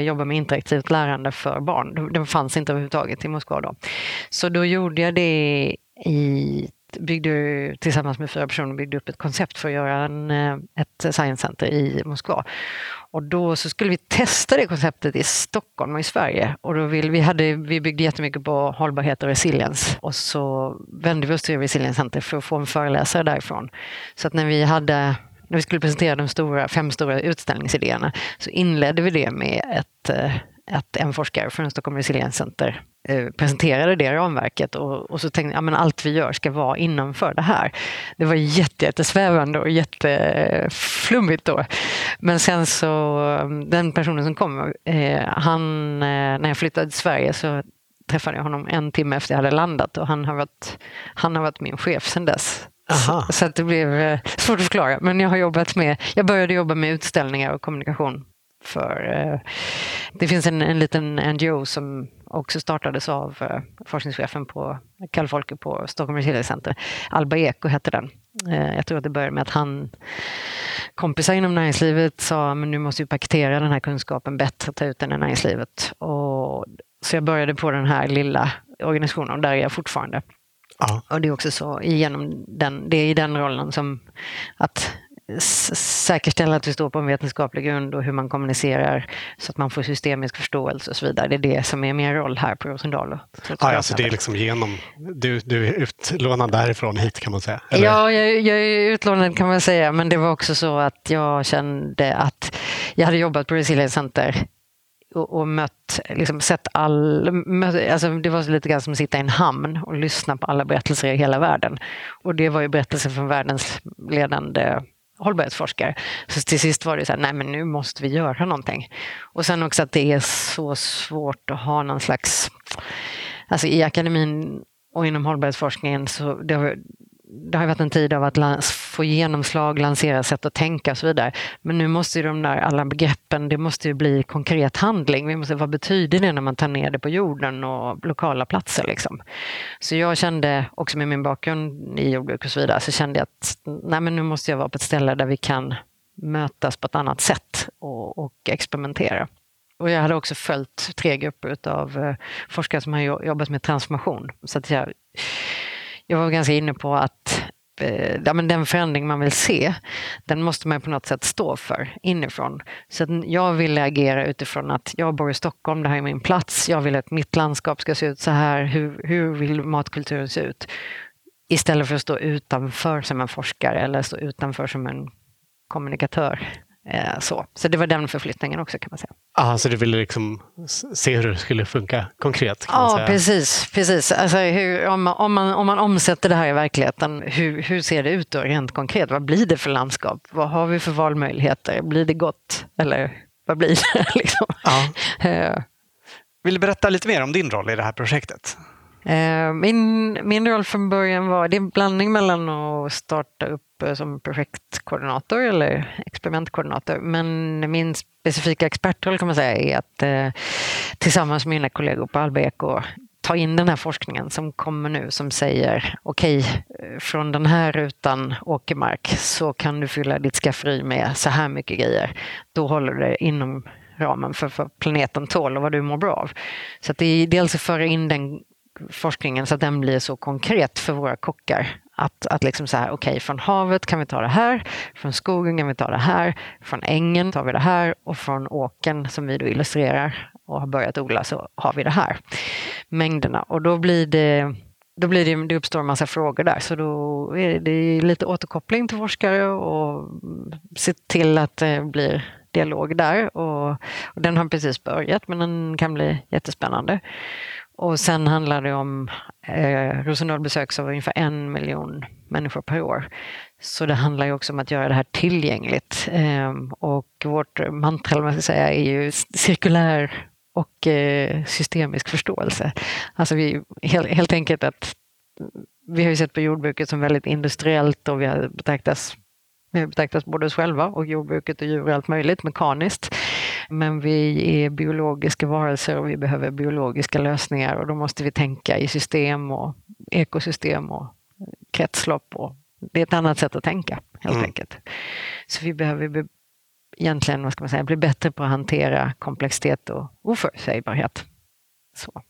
jobba med interaktivt lärande för barn. Det fanns inte överhuvudtaget i Moskva då. Så då gjorde jag det i byggde tillsammans med fyra personer byggde upp ett koncept för att göra en, eh, ett science center i Moskva. Och då så skulle vi testa det konceptet i Stockholm och i Sverige. Och då vill, vi, hade, vi byggde jättemycket på hållbarhet och resiliens. Och så vände vi oss till Resilience Center för att få en föreläsare därifrån. Så att när vi hade när vi skulle presentera de stora, fem stora utställningsidéerna så inledde vi det med ett eh, att en forskare från Stockholm Resilience Center eh, presenterade det ramverket och, och så tänkte jag att allt vi gör ska vara innanför det här. Det var jättesvävande och jätteflummigt då. Men sen så, den personen som kom, eh, han, eh, när jag flyttade till Sverige så träffade jag honom en timme efter jag hade landat och han har varit, han har varit min chef sedan dess. Så, så, att det blev svårt att förklara. Men jag har jobbat med, jag började jobba med utställningar och kommunikation för eh, det finns en, en liten NGO som också startades av eh, forskningschefen på Kalle Folke på Stockholm Resilience Center. Alba Eko hette den. Eh, jag tror att det började med att han kompisar inom näringslivet sa men nu måste vi paketera den här kunskapen bättre, ta ut den i näringslivet. Och, så jag började på den här lilla organisationen och där är jag fortfarande. Ja. Och det är också så genom den, det är i den rollen som att säkerställa att vi står på en vetenskaplig grund och hur man kommunicerar så att man får systemisk förståelse och så vidare. Det är det som är min roll här på Rosendal. Ja, alltså det är liksom genom, du, du är utlånad därifrån hit kan man säga? Eller? Ja, jag, jag är utlånad kan man säga, men det var också så att jag kände att jag hade jobbat på Resilience Center och, och mött, liksom sett all... Mött, alltså det var lite grann som att sitta i en hamn och lyssna på alla berättelser i hela världen. Och det var ju berättelser från världens ledande hållbarhetsforskare. Så till sist var det så här, nej men nu måste vi göra någonting. Och sen också att det är så svårt att ha någon slags, alltså i akademin och inom hållbarhetsforskningen så det har, det har varit en tid av att få genomslag, lansera sätt att tänka och så vidare. Men nu måste ju de där alla begreppen, det måste ju bli konkret handling. Vi måste, vad betyder det när man tar ner det på jorden och lokala platser? Liksom. Så jag kände, också med min bakgrund i jordbruk och så vidare, så kände jag att nej, men nu måste jag vara på ett ställe där vi kan mötas på ett annat sätt och, och experimentera. Och jag hade också följt tre grupper av eh, forskare som har jobbat med transformation. Så att jag jag var ganska inne på att Eh, ja, men den förändring man vill se, den måste man på något sätt stå för inifrån. Så jag ville agera utifrån att jag bor i Stockholm, det här är min plats, jag vill att mitt landskap ska se ut så här, hur, hur vill matkulturen se ut? Istället för att stå utanför som en forskare eller stå utanför som en kommunikatör. Eh, så. så det var den förflyttningen också kan man säga. Ah, så du ville liksom se hur det skulle funka konkret? ja, säga. precis. precis. Alltså hur, om, man, om, man, om man omsätter det här i verkligheten, hur, hur ser det ut då rent konkret? Vad blir det för landskap? Vad har vi för valmöjligheter? Blir det gott? Eller vad blir det? liksom? ja. Eh. Vill du berätta lite mer om din roll i det här projektet? Eh, min, min roll från början var, det är en blandning mellan att starta upp som projektkoordinator eller experimentkoordinator. Men min specifika expertroll kan man säga är att eh, tillsammans med mina kollegor på Alba ta in den här forskningen som kommer nu som säger okej, okay, från den här rutan åkermark så kan du fylla ditt skafferi med så här mycket grejer. Då håller du det inom ramen för vad planeten tål och vad du mår bra av. Så att det är dels att föra in den forskningen så att den blir så konkret för våra kockar. Att, att liksom så här, okej, okay, från havet kan vi ta det här, från skogen kan vi ta det här, från ängen tar vi det här och från åken som vi då illustrerar och har börjat odla så har vi det här. Mängderna. Och då blir det då blir det, det uppstår en massa frågor där, så då är det lite återkoppling till forskare och se till att det blir dialog där. Och, och den har precis börjat, men den kan bli jättespännande. Och sen handlar det om, eh, Rosendal besöks av ungefär en miljon människor per år. Så det handlar ju också om att göra det här tillgängligt. Eh, och vårt mantra, man ska säga, är ju cirkulär och eh, systemisk förståelse. Alltså vi, helt, helt enkelt att vi har ju sett på jordbruket som väldigt industriellt och vi har betraktats vi betraktas både oss själva och jordbruket och djur och allt möjligt mekaniskt. Men vi är biologiska varelser och vi behöver biologiska lösningar och då måste vi tänka i system och ekosystem och kretslopp. Och det är ett annat sätt att tänka helt mm. enkelt. Så vi behöver be, egentligen vad ska man säga, bli bättre på att hantera komplexitet och oförutsägbarhet. Så.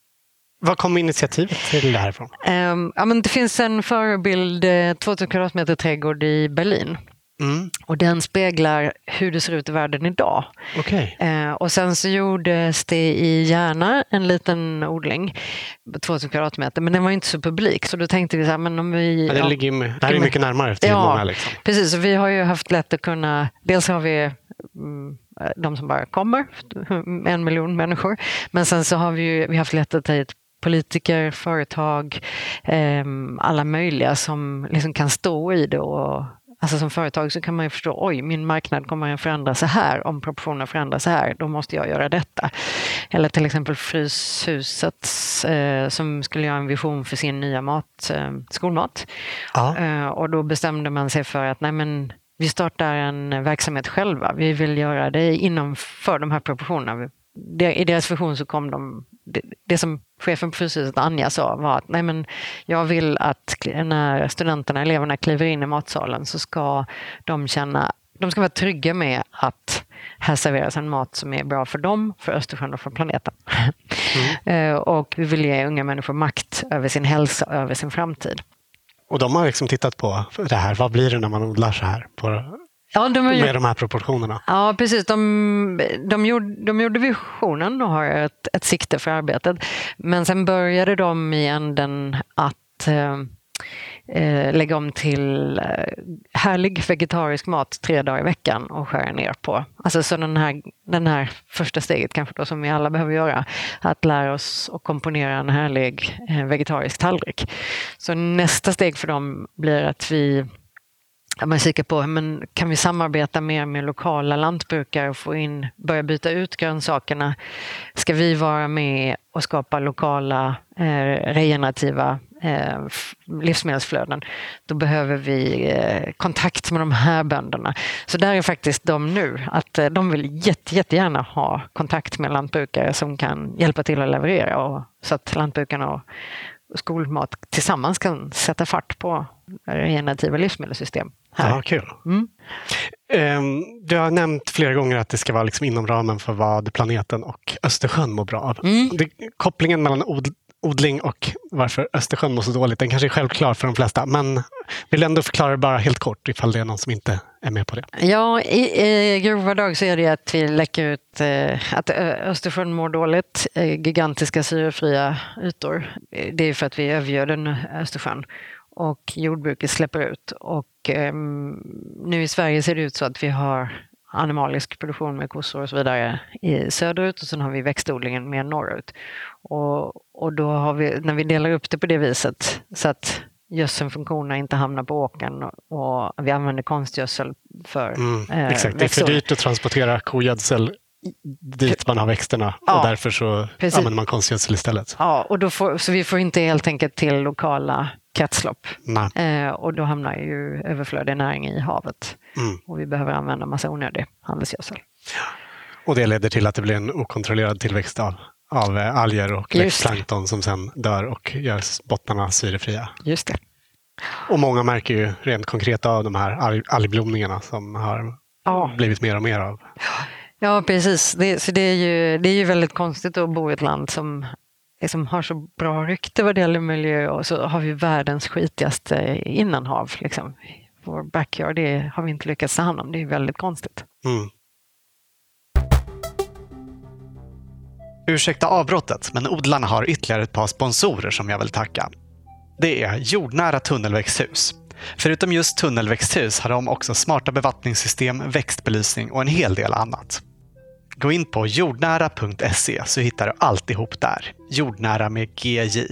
Var kom initiativet till det här ifrån? Um, ja, men det finns en förebild, 2000 eh, kvadratmeter trädgård i Berlin Mm. Och den speglar hur det ser ut i världen idag. Okay. Eh, och sen så gjordes det i Järna en liten odling, 2000 kvadratmeter, men den var inte så publik. Så då tänkte vi så här, men om vi... Ja, det, ligger, det här är mycket närmare till ja, många. Liksom. Precis, vi har ju haft lätt att kunna, dels har vi mm, de som bara kommer, en miljon människor, men sen så har vi ju vi haft lätt att ta hit politiker, företag, eh, alla möjliga som liksom kan stå i det och Alltså som företag så kan man ju förstå, oj, min marknad kommer att förändras så här, om proportionerna förändras så här, då måste jag göra detta. Eller till exempel Fryshuset eh, som skulle göra en vision för sin nya mat, eh, skolmat. Ja. Eh, och då bestämde man sig för att nej men vi startar en verksamhet själva. Vi vill göra det inom för de här proportionerna i deras vision så kom de, det, det som chefen på Fryshuset, Anja, sa var att nej men jag vill att när studenterna, eleverna kliver in i matsalen så ska de känna, de ska vara trygga med att här serveras en mat som är bra för dem, för Östersjön och för planeten. Mm. och vi vill ge unga människor makt över sin hälsa, över sin framtid. Och de har liksom tittat på det här, vad blir det när man odlar så här på Ja, de med gjort... de här proportionerna. Ja, precis. De, de, gjorde, de gjorde visionen och har ett, ett sikte för arbetet. Men sen började de i änden att eh, eh, lägga om till eh, härlig vegetarisk mat tre dagar i veckan och skära ner på. Alltså så den här, den här första steget kanske då som vi alla behöver göra, att lära oss att komponera en härlig eh, vegetarisk tallrik. Så nästa steg för dem blir att vi man kikar på, men kan vi samarbeta mer med lokala lantbrukare och få in, börja byta ut grönsakerna? Ska vi vara med och skapa lokala eh, regenerativa eh, livsmedelsflöden, då behöver vi eh, kontakt med de här bönderna. Så där är faktiskt de nu, att eh, de vill jätte, jättegärna ha kontakt med lantbrukare som kan hjälpa till att leverera och, så att lantbrukarna och skolmat tillsammans kan sätta fart på regenerativa livsmedelssystem. Här. Ja, kul. Mm. Um, du har nämnt flera gånger att det ska vara liksom inom ramen för vad planeten och Östersjön mår bra av. Mm. Det, kopplingen mellan od, odling och varför Östersjön mår så dåligt, den kanske är självklar för de flesta. Men vill ändå förklara det bara helt kort ifall det är någon som inte är med på det. Ja, i, i grova drag så är det att vi läcker ut eh, att Östersjön mår dåligt, eh, gigantiska syrefria ytor. Det är för att vi övergöder Östersjön och jordbruket släpper ut. Och um, nu i Sverige ser det ut så att vi har animalisk produktion med kossor och så vidare i söderut och sen har vi växtodlingen mer norrut. Och, och då har vi, när vi delar upp det på det viset så att gödselfunktionerna inte hamnar på åkern och vi använder konstgödsel för mm, eh, Exakt, det är för dyrt att transportera kogödsel dit man har växterna ja, och därför så precis. använder man konstgödsel istället. Ja, och då får, så vi får inte helt enkelt till lokala kretslopp. Eh, och då hamnar ju överflödig näring i havet. Mm. Och vi behöver använda massa onödig handelsgödsel. Och det leder till att det blir en okontrollerad tillväxt av, av eh, alger och växtplankton som sen dör och gör bottnarna syrefria. Just det. Och många märker ju rent konkret av de här algblomningarna som har ja. blivit mer och mer av. Ja, precis. Det, så det, är ju, det är ju väldigt konstigt att bo i ett land som liksom har så bra rykte vad det gäller miljö och så har vi världens skitigaste innanhav. Liksom. Vår backyard det har vi inte lyckats ta hand om. Det är väldigt konstigt. Mm. Ursäkta avbrottet, men odlarna har ytterligare ett par sponsorer som jag vill tacka. Det är jordnära tunnelväxthus. Förutom just tunnelväxthus har de också smarta bevattningssystem, växtbelysning och en hel del annat. Gå in på jordnära.se så hittar du alltihop där. Jordnära med GJ.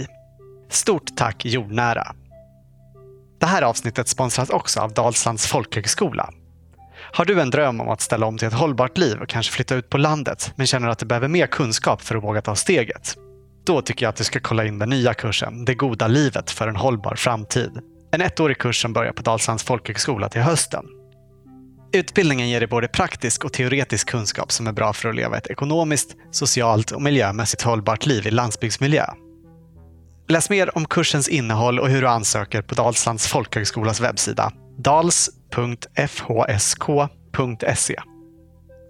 Stort tack Jordnära! Det här avsnittet sponsras också av Dalslands folkhögskola. Har du en dröm om att ställa om till ett hållbart liv och kanske flytta ut på landet men känner att du behöver mer kunskap för att våga ta steget? Då tycker jag att du ska kolla in den nya kursen Det goda livet för en hållbar framtid. En ettårig kurs som börjar på Dalslands folkhögskola till hösten. Utbildningen ger dig både praktisk och teoretisk kunskap som är bra för att leva ett ekonomiskt, socialt och miljömässigt hållbart liv i landsbygdsmiljö. Läs mer om kursens innehåll och hur du ansöker på Dalslands folkhögskolas webbsida dals.fhsk.se.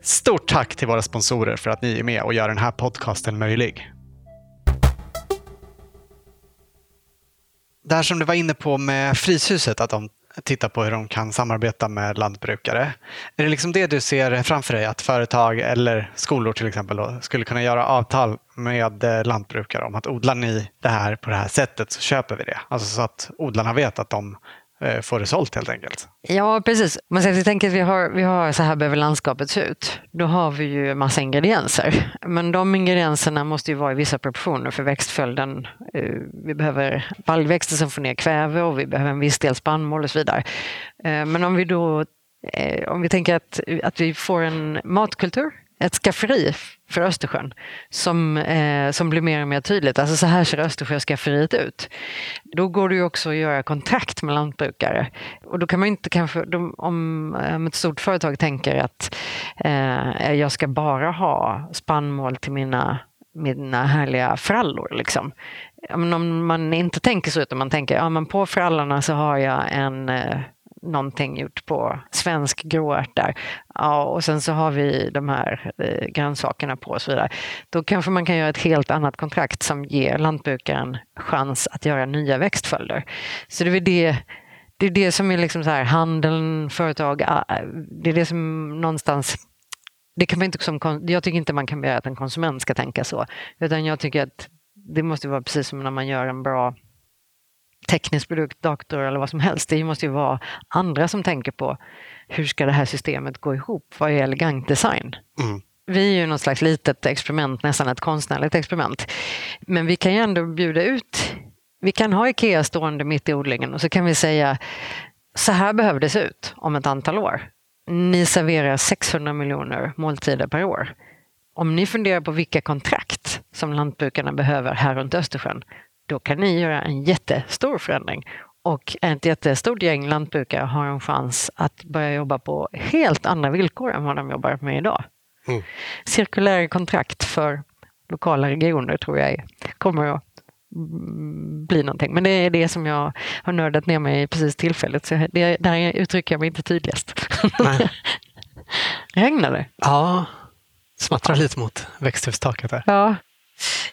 Stort tack till våra sponsorer för att ni är med och gör den här podcasten möjlig. Det här som du var inne på med Fryshuset, att de titta på hur de kan samarbeta med lantbrukare. Är det liksom det du ser framför dig, att företag eller skolor till exempel då, skulle kunna göra avtal med eh, lantbrukare om att odlar ni det här på det här sättet så köper vi det. Alltså så att odlarna vet att de Eh, få det sålt helt enkelt. Ja, precis. Men jag tänker att vi har, vi har så här behöver landskapet se ut. Då har vi ju massa ingredienser. Men de ingredienserna måste ju vara i vissa proportioner för växtföljden. Eh, vi behöver baljväxter som får ner kväve och vi behöver en viss del spannmål och så vidare. Eh, men om vi då eh, om vi tänker att, att vi får en matkultur ett skafferi för Östersjön som, eh, som blir mer och mer tydligt. Alltså så här ser Östersjöskafferiet ut. Då går det ju också att göra kontrakt med lantbrukare. Och då kan man inte kanske, om, om ett stort företag tänker att eh, jag ska bara ha spannmål till mina mina härliga frallor. Liksom. Men om man inte tänker så, utan man tänker ja, men på frallorna så har jag en eh, någonting gjort på svensk gråärta Ja, och sen så har vi de här eh, grönsakerna på och så vidare. Då kanske man kan göra ett helt annat kontrakt som ger lantbrukaren chans att göra nya växtföljder. Så det är det det är det som är liksom så här, handeln, företag, eh, det är det som någonstans det kan man inte som, jag tycker inte man kan begära att en konsument ska tänka så. Utan jag tycker att det måste vara precis som när man gör en bra teknisk produkt, dator eller vad som helst. Det måste ju vara andra som tänker på hur ska det här systemet gå ihop vad är elegant design? Mm. Vi är ju något slags litet experiment, nästan ett konstnärligt experiment. Men vi kan ju ändå bjuda ut, vi kan ha IKEA stående mitt i odlingen och så kan vi säga så här behöver det se ut om ett antal år. Ni serverar 600 miljoner måltider per år. Om ni funderar på vilka kontrakt som lantbrukarna behöver här runt Östersjön, då kan ni göra en jättestor förändring. Och ett jättestort gäng lantbrukare har en chans att börja jobba på helt andra villkor än vad de jobbar med idag. Mm. Cirkulära kontrakt för lokala regioner tror jag kommer att bli någonting. Men det är det som jag har nördat ner mig i precis tillfället. Så det, där uttrycker jag mig inte tydligast. Regnar det? Ja, smattrar lite mot växthustaket där. Ja,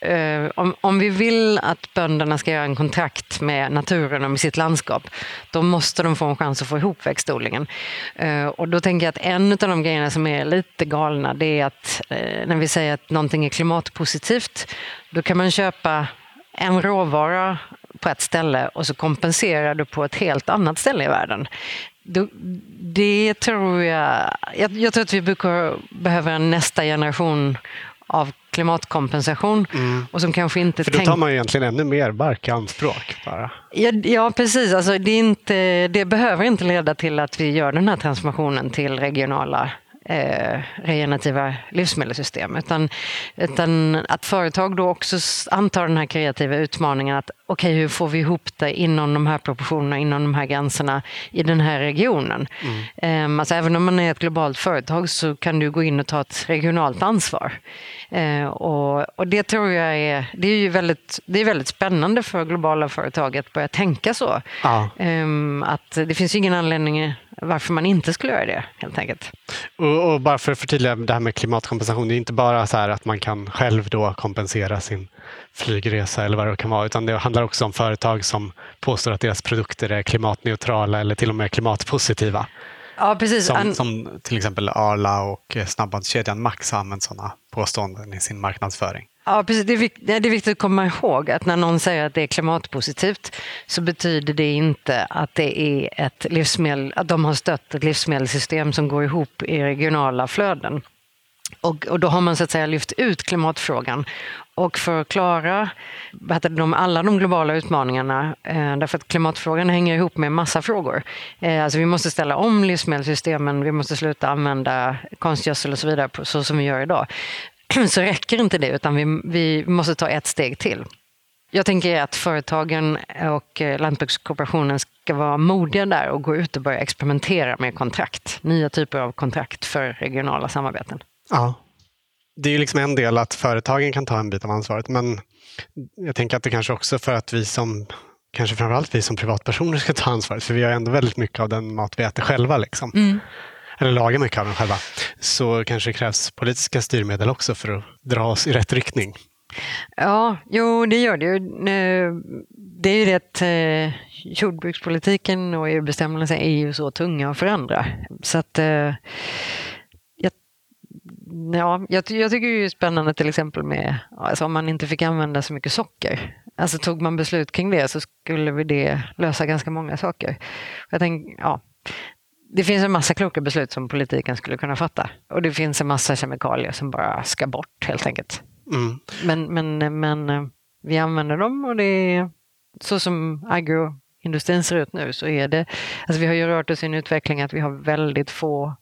Eh, om, om vi vill att bönderna ska göra en kontrakt med naturen och med sitt landskap, då måste de få en chans att få ihop växtodlingen. Eh, och då tänker jag att en av de grejerna som är lite galna, det är att eh, när vi säger att någonting är klimatpositivt, då kan man köpa en råvara på ett ställe och så kompenserar du på ett helt annat ställe i världen. Det tror jag, jag, jag tror att vi behöver en nästa generation av klimatkompensation. Mm. Och som kanske inte För då tar man ju egentligen ännu mer mark i anspråk. Bara. Ja, ja precis. Alltså, det, inte, det behöver inte leda till att vi gör den här transformationen till regionala eh, regenerativa livsmedelssystem. Utan, utan att företag då också antar den här kreativa utmaningen att okej, okay, hur får vi ihop det inom de här proportionerna, inom de här gränserna i den här regionen? Mm. Eh, alltså, även om man är ett globalt företag så kan du gå in och ta ett regionalt ansvar. Eh, och, och, det tror jag är, det är ju väldigt, det är väldigt spännande för globala företag att börja tänka så. Ja. Eh, att det finns ingen anledning varför man inte skulle göra det helt enkelt. Och, och bara för att förtydliga det här med klimatkompensation, det är inte bara så att man kan själv då kompensera sin flygresa eller vad det kan vara, utan det handlar också om företag som påstår att deras produkter är klimatneutrala eller till och med klimatpositiva. Ja, precis. Som, som till exempel Arla och snabbandskedjan Max har använt sådana påståenden i sin marknadsföring. Ja, precis. Det är, viktigt, det är viktigt att komma ihåg att när någon säger att det är klimatpositivt så betyder det inte att det är ett livsmedel, att de har stött ett livsmedelssystem som går ihop i regionala flöden. Och, och, då har man så att säga lyft ut klimatfrågan. Och för att klara de, alla de globala utmaningarna, eh, därför att klimatfrågan hänger ihop med massa frågor. Eh, alltså vi måste ställa om livsmedelssystemen, vi måste sluta använda konstgödsel och så vidare på, så som vi gör idag. Så räcker inte det, utan vi, vi måste ta ett steg till. Jag tänker att företagen och eh, lantbrukskooperationen ska vara modiga där och gå ut och börja experimentera med kontrakt. Nya typer av kontrakt för regionala samarbeten. Ja. Det är liksom en del att företagen kan ta en bit av ansvaret, men jag tänker att det kanske också för att vi som, kanske framförallt vi som privatpersoner ska ta ansvaret, för vi har ändå väldigt mycket av den mat vi äter själva. Liksom. Mm. Eller lagar mycket av den själva. Så kanske det krävs politiska styrmedel också för att dra oss i rätt riktning. Ja, jo det gör det ju. Det är ju det att eh, jordbrukspolitiken och EU-bestämmelserna är ju så tunga att förändra. Så att eh, Ja, jag, jag tycker det är spännande till exempel med alltså om man inte fick använda så mycket socker. Alltså tog man beslut kring det så skulle vi det lösa ganska många saker. Jag tänk, ja, det finns en massa kloka beslut som politiken skulle kunna fatta och det finns en massa kemikalier som bara ska bort helt enkelt. Mm. Men, men, men eh, vi använder dem och det är så som agroindustrin ser ut nu så är det, alltså vi har ju rört oss i en utveckling att vi har väldigt få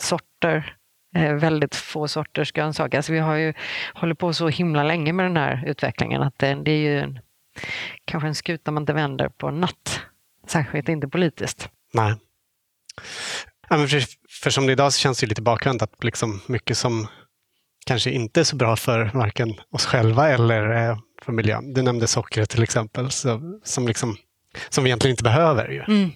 sorter Eh, väldigt få sorters grönsaker. Alltså vi har ju hållit på så himla länge med den här utvecklingen att det, det är ju en, kanske en skuta man inte vänder på en natt. Särskilt inte politiskt. Nej. Ja, men för, för som det är idag så känns det lite bakvänt att liksom mycket som kanske inte är så bra för varken oss själva eller eh, för miljön. Du nämnde sockret till exempel, så, som, liksom, som vi egentligen inte behöver. Ju. Mm.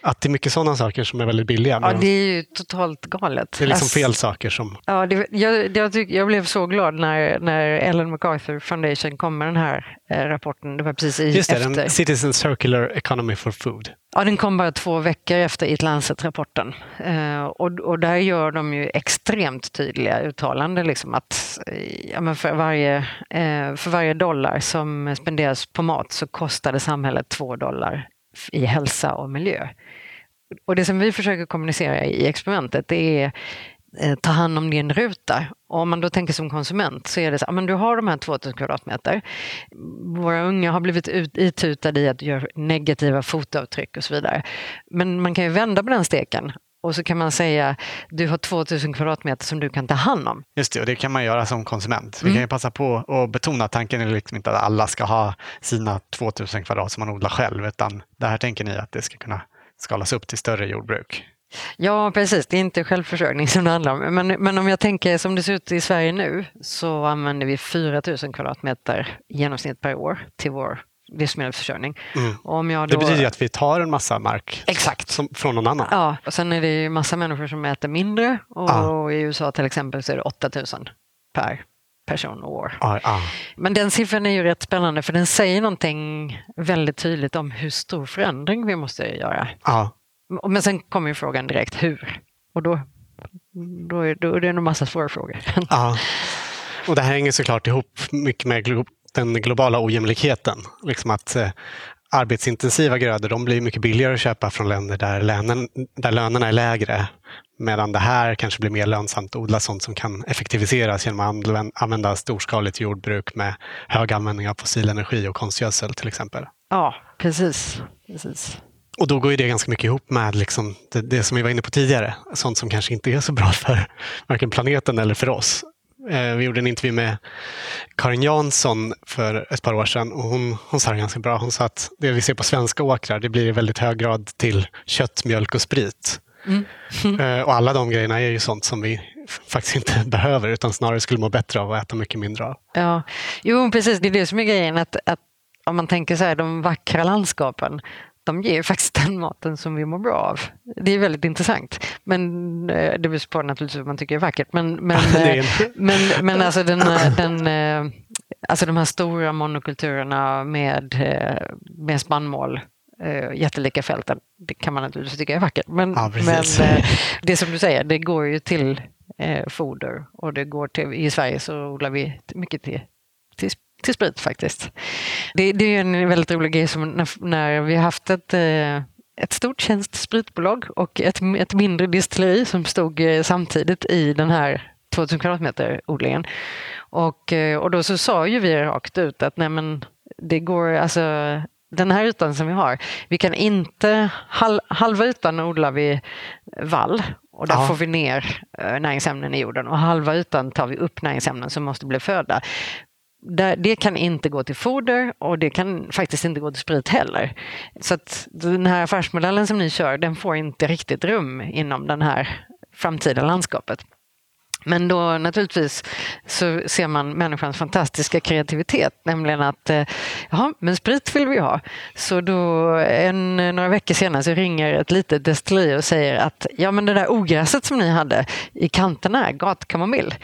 Att det är mycket sådana saker som är väldigt billiga. Ja, det är ju totalt galet. Det är liksom fel saker som... Ja, det, jag, jag, tyck, jag blev så glad när, när Ellen MacArthur Foundation kom med den här eh, rapporten. Det var precis i, Just det, efter. Den Citizen Circular Economy for Food. Ja, den kom bara två veckor efter Eat Lancet-rapporten. Eh, och, och där gör de ju extremt tydliga uttalanden. Liksom att ja, men för, varje, eh, för varje dollar som spenderas på mat så kostar det samhället två dollar i hälsa och miljö. Och det som vi försöker kommunicera i experimentet det är eh, ta hand om din ruta. Och om man då tänker som konsument så är det så att du har de här 2000 kvadratmeter. Våra unga har blivit ut, itutade i att göra negativa fotavtryck och så vidare. Men man kan ju vända på den steken och så kan man säga du har 2000 kvadratmeter som du kan ta hand om. Just det, och det kan man göra som konsument. Vi mm. kan ju passa på att betona att tanken är liksom inte att alla ska ha sina 2000 kvadrat som man odlar själv, utan det här tänker ni att det ska kunna skalas upp till större jordbruk. Ja, precis. Det är inte självförsörjning som det handlar om. Men, men om jag tänker som det ser ut i Sverige nu så använder vi 4 000 kvadratmeter i genomsnitt per år till vår livsmedelsförsörjning. Mm. Om jag då... Det betyder att vi tar en massa mark Exakt. Som, från någon annan. Ja, och sen är det ju massa människor som äter mindre och ah. i USA till exempel så är det 8000 per person och år. Ah, ah. Men den siffran är ju rätt spännande för den säger någonting väldigt tydligt om hur stor förändring vi måste göra. Men sen kommer ju frågan direkt hur? Och då, då, är, då är det en massa svåra frågor. Ja. Och det här hänger såklart ihop mycket med den globala ojämlikheten. Liksom att eh, arbetsintensiva grödor de blir mycket billigare att köpa från länder där, lönen, där lönerna är lägre. Medan det här kanske blir mer lönsamt att odla sånt som kan effektiviseras genom att använda storskaligt jordbruk med hög användning av fossil energi och konstgödsel till exempel. Ja, precis. precis. Och då går ju det ganska mycket ihop med liksom det, det, som vi var inne på tidigare. Sånt som kanske inte är så bra för varken planeten eller för oss. Eh, vi gjorde en intervju med Karin Jansson för ett par år sedan och hon, hon sa det ganska bra. Hon sa att det vi ser på svenska åkrar det blir i väldigt hög grad till kött, mjölk och sprit. Mm. Mm. Och alla de grejerna är ju sånt som vi faktiskt inte behöver utan snarare skulle må bättre av att äta mycket mindre av. Ja, jo precis, det är det som är grejen. Att, att om man tänker så här, de vackra landskapen, de ger faktiskt den maten som vi mår bra av. Det är väldigt intressant. Men eh, det beror på naturligtvis vad man tycker är vackert. Men, men, eh, men, men alltså, den, eh, den, alltså de här stora monokulturerna med, med spannmål jättelika fälten, det kan man naturligtvis tycka är vackert. Men, ja, men det som du säger, det går ju till foder och det går till, i Sverige så odlar vi mycket till, till till sprit faktiskt. Det, det är en väldigt rolig grej som när, när vi har haft ett eh, ett stort svenskt spritbolag och ett, ett mindre distilleri som stod eh, samtidigt i den här 2000 kvadratmeter odlingen. Och, eh, och då så sa ju vi rakt ut att nej men det går, alltså den här ytan som vi har, vi kan inte, hal, halva ytan odlar vi vall och där ja. får vi ner näringsämnen i jorden och halva ytan tar vi upp näringsämnen som måste bli föda det kan inte gå till foder och det kan faktiskt inte gå till sprit heller. Så att den här affärsmodellen som ni kör, den får inte riktigt rum inom det här framtida landskapet. Men då naturligtvis så ser man människans fantastiska kreativitet, nämligen att eh, ja, men sprit vill vi ha. Så då en, några veckor senare så ringer ett litet destilleri och säger att ja, men det där ogräset som ni hade i kanterna, gatkamomill,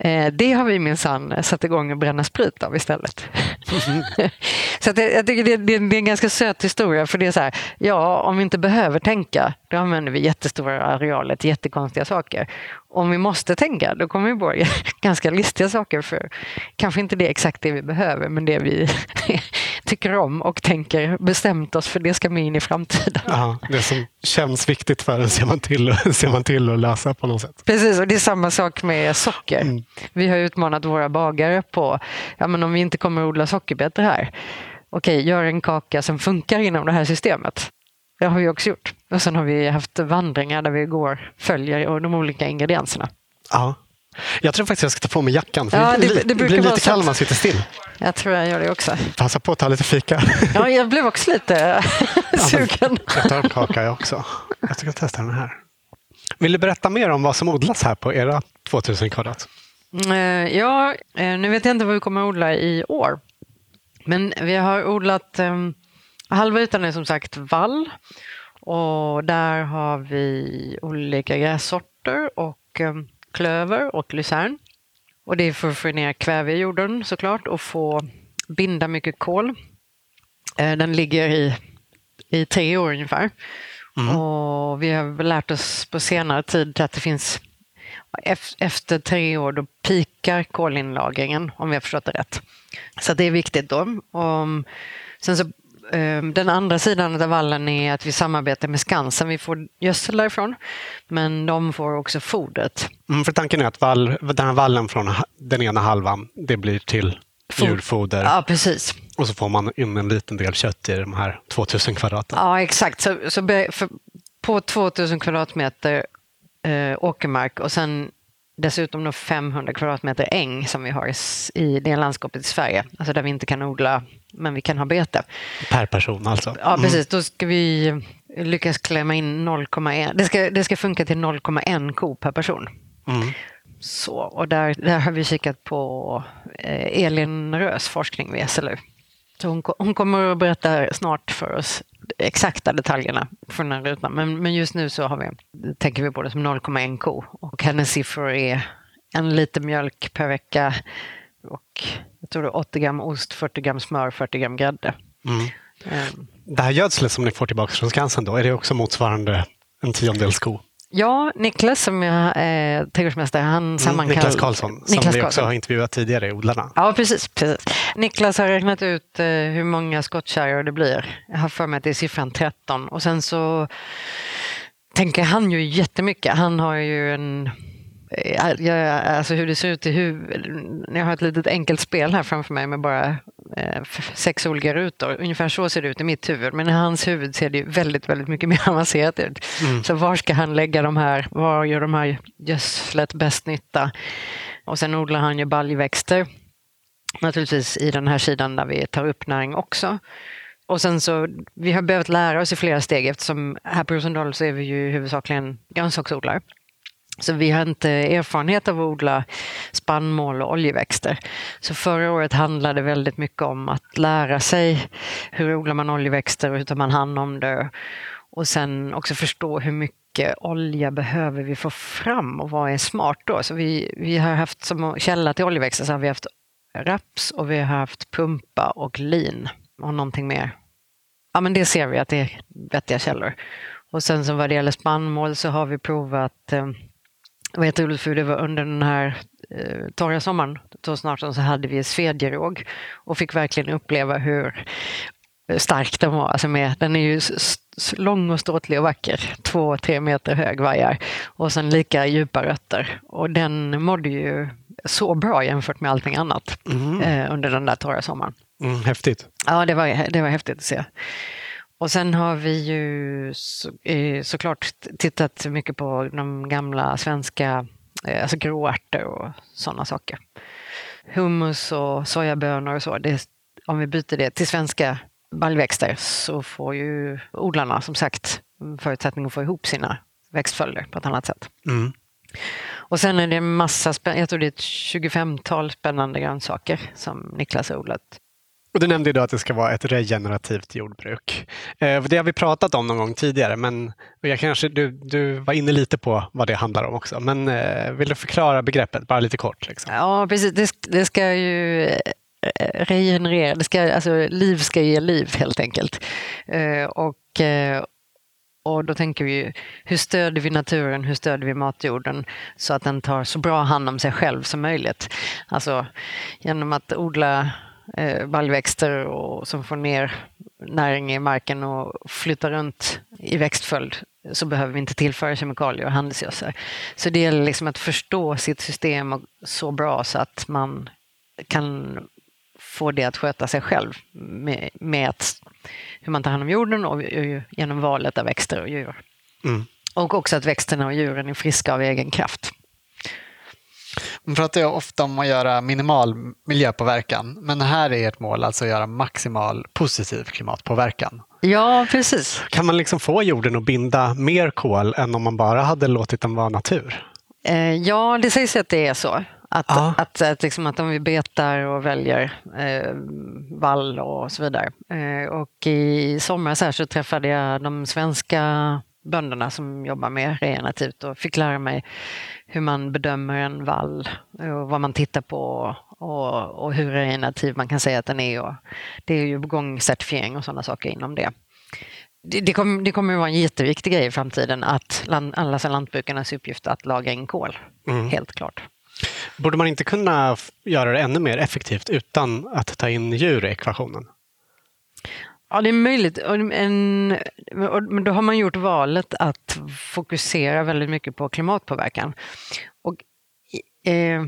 Eh, det har vi minsann satt igång att bränna sprit av istället. Mm. så att jag tycker det, det, det, är en ganska söt historia för det är så här, ja om vi inte behöver tänka då använder vi jättestora arealer till jättekonstiga saker. Om vi måste tänka då kommer vi på ganska listiga saker för kanske inte det exakt det vi behöver men det vi tycker om och tänker bestämt oss för det ska med in i framtiden. Ja, det som känns viktigt för en ser man till, ser man till att lösa på något sätt. Precis, och det är samma sak med socker. Mm. Vi har utmanat våra bagare på, ja men om vi inte kommer att odla sockerbetor här, okej, gör en kaka som funkar inom det här systemet. Det har vi också gjort. Och sen har vi haft vandringar där vi går, följer de olika ingredienserna. Ja. Jag tror faktiskt jag ska ta på mig jackan. För ja, det, det, det blir lite kall när man sitter still. Jag tror jag gör det också. Passa på att ta lite fika. Ja, jag blev också lite sugen. jag tar en kaka jag också. Jag ska testa den här. Vill du berätta mer om vad som odlas här på era 2000 kvadrat? Eh, ja, eh, nu vet jag inte vad vi kommer att odla i år. Men vi har odlat, um, halva ytan är som sagt vall och där har vi olika grässorter och um, klöver och lucern. Och det är för att få ner kväve i jorden såklart och få binda mycket kol. Den ligger i, i tre år ungefär. Mm. Och vi har lärt oss på senare tid att det finns efter tre år då pikar kolinlagringen om vi har förstått det rätt. Så det är viktigt då. Och sen så, den andra sidan av vallen är att vi samarbetar med Skansen. Vi får gödsel därifrån, men de får också fodret. Mm, för tanken är att vall, den här vallen från den ena halvan, det blir till djurfoder. Ja, precis. Och så får man in en liten del kött i de här 2000 kvadraten. Ja, exakt. Så, så på 2000 kvadratmeter eh, åkermark och sen dessutom 500 kvadratmeter äng som vi har i det landskapet i Sverige, alltså där vi inte kan odla men vi kan ha bete. Per person alltså? Ja, precis. Mm. Då ska vi lyckas klämma in 0,1. Det ska, det ska funka till 0,1 ko per person. Mm. Så, och där, där har vi kikat på eh, Elin Rös forskning vid SLU. Så hon, hon kommer att berätta snart för oss exakta detaljerna från den rutan. Men, men just nu så har vi, tänker vi på det som 0,1 ko och hennes siffror är en liter mjölk per vecka och jag tror det är 80 gram ost, 40 gram smör, 40 gram grädde. Mm. Um. Det här gödslet som ni får tillbaka från Skansen då, är det också motsvarande en tiondels ko? Ja, Niklas som är eh, trädgårdsmästare, han sammankallade... Niklas Karlsson, som Niklas vi också har intervjuat tidigare i Odlarna. Ja, precis, precis. Niklas har räknat ut eh, hur många skottkärror det blir. Jag har för mig att det är siffran 13. Och sen så tänker han ju jättemycket. Han har ju en... eh, Jag, alltså hur det ser ut i huvudet. Jag har ett litet enkelt spel här framför mig med bara sex olika rutor. Ungefär så ser det ut i mitt huvud. Men i hans huvud ser det väldigt, väldigt mycket mer avancerat ut. Så var ska han lägga de här? Var gör de här gödslet bäst nytta? Och sen odlar han ju baljväxter naturligtvis i den här sidan där vi tar upp näring också. Och sen så, vi har behövt lära oss i flera steg eftersom här på Rosendal så är vi ju huvudsakligen grönsaksodlare. Så vi har inte erfarenhet av att odla spannmål och oljeväxter. Så förra året handlade väldigt mycket om att lära sig hur odlar man oljeväxter och hur tar man hand om det. Och sen också förstå hur mycket olja behöver vi få fram och vad är smart då? Så vi, vi har haft som källa till oljeväxter så har vi haft raps och vi har haft pumpa och lin och någonting mer. Ja men det ser vi att det är vettiga källor. Och sen så vad det gäller spannmål så har vi provat eh, eh, vad heter det, för det var under den här eh, torra sommaren 2018 så hade vi svedjeråg och fick verkligen uppleva hur stark den var. Alltså med, den är ju lång och ståtlig och vacker, två, tre meter hög vajar och sen lika djupa rötter. Och den mådde ju så bra jämfört med allting annat eh, under den där torra sommaren. Mm, häftigt. Ja, det var, det var häftigt att se. Och sen har vi ju så, eh, såklart tittat mycket på de gamla svenska eh, alltså gråärtor och sådana saker. Hummus och sojabönor och så. Det, om vi byter det till svenska baljväxter så får ju odlarna som sagt förutsättning att få ihop sina växtföljder på ett annat sätt. Mm. Och sen är det en massa, jag tror det är ett 25-tal spännande grönsaker som Niklas har odlat. Och du nämnde ju då att det ska vara ett regenerativt jordbruk. Eh, det har vi pratat om någon gång tidigare, men jag kanske, du, du var inne lite på vad det handlar om också. Men eh, vill du förklara begreppet, bara lite kort? Liksom? Ja, precis. Det, det ska ju eh, regenerera. Det ska, alltså, liv ska ge liv helt enkelt. Och, och då tänker vi ju, hur stöder vi naturen, hur stöder vi matjorden så att den tar så bra hand om sig själv som möjligt. Alltså genom att odla eh, baljväxter och, som får ner näring i marken och flyttar runt i växtföljd så behöver vi inte tillföra kemikalier och handelsgödsel. Så det gäller liksom att förstå sitt system och- så bra så att man kan få det att sköta sig själv med, med att, hur man tar hand om jorden och ju- genom valet av växter och djur. Mm. Och också att växterna och djuren är friska av egen kraft. Man pratar ju ofta om att göra minimal miljöpåverkan, men här är ert mål alltså att göra maximal positiv klimatpåverkan. Ja, precis. Kan man liksom få jorden att binda mer kol än om man bara hade låtit den vara natur? Eh, ja, det sägs att det är så. Att, Ja. att, att, liksom att om vi betar och väljer eh, vall och så vidare. Eh, och i somras här så träffade jag de svenska bönderna som jobbar med regenerativt och fick lära mig hur man bedömer en vall och vad man tittar på och, och hur regenerativ man kan säga att den är. Och det är ju på gång certifiering och sådana saker inom det. Det, det, kommer, det kommer att vara en jätteviktig grej i framtiden att land, alla lantbrukarnas uppgift att laga in kol. Mm. Helt klart. Borde man inte kunna göra det ännu mer effektivt utan att ta in djur i ekvationen? Ja, det är möjligt. En, men då har man gjort valet att fokusera väldigt mycket på klimatpåverkan. Och, eh,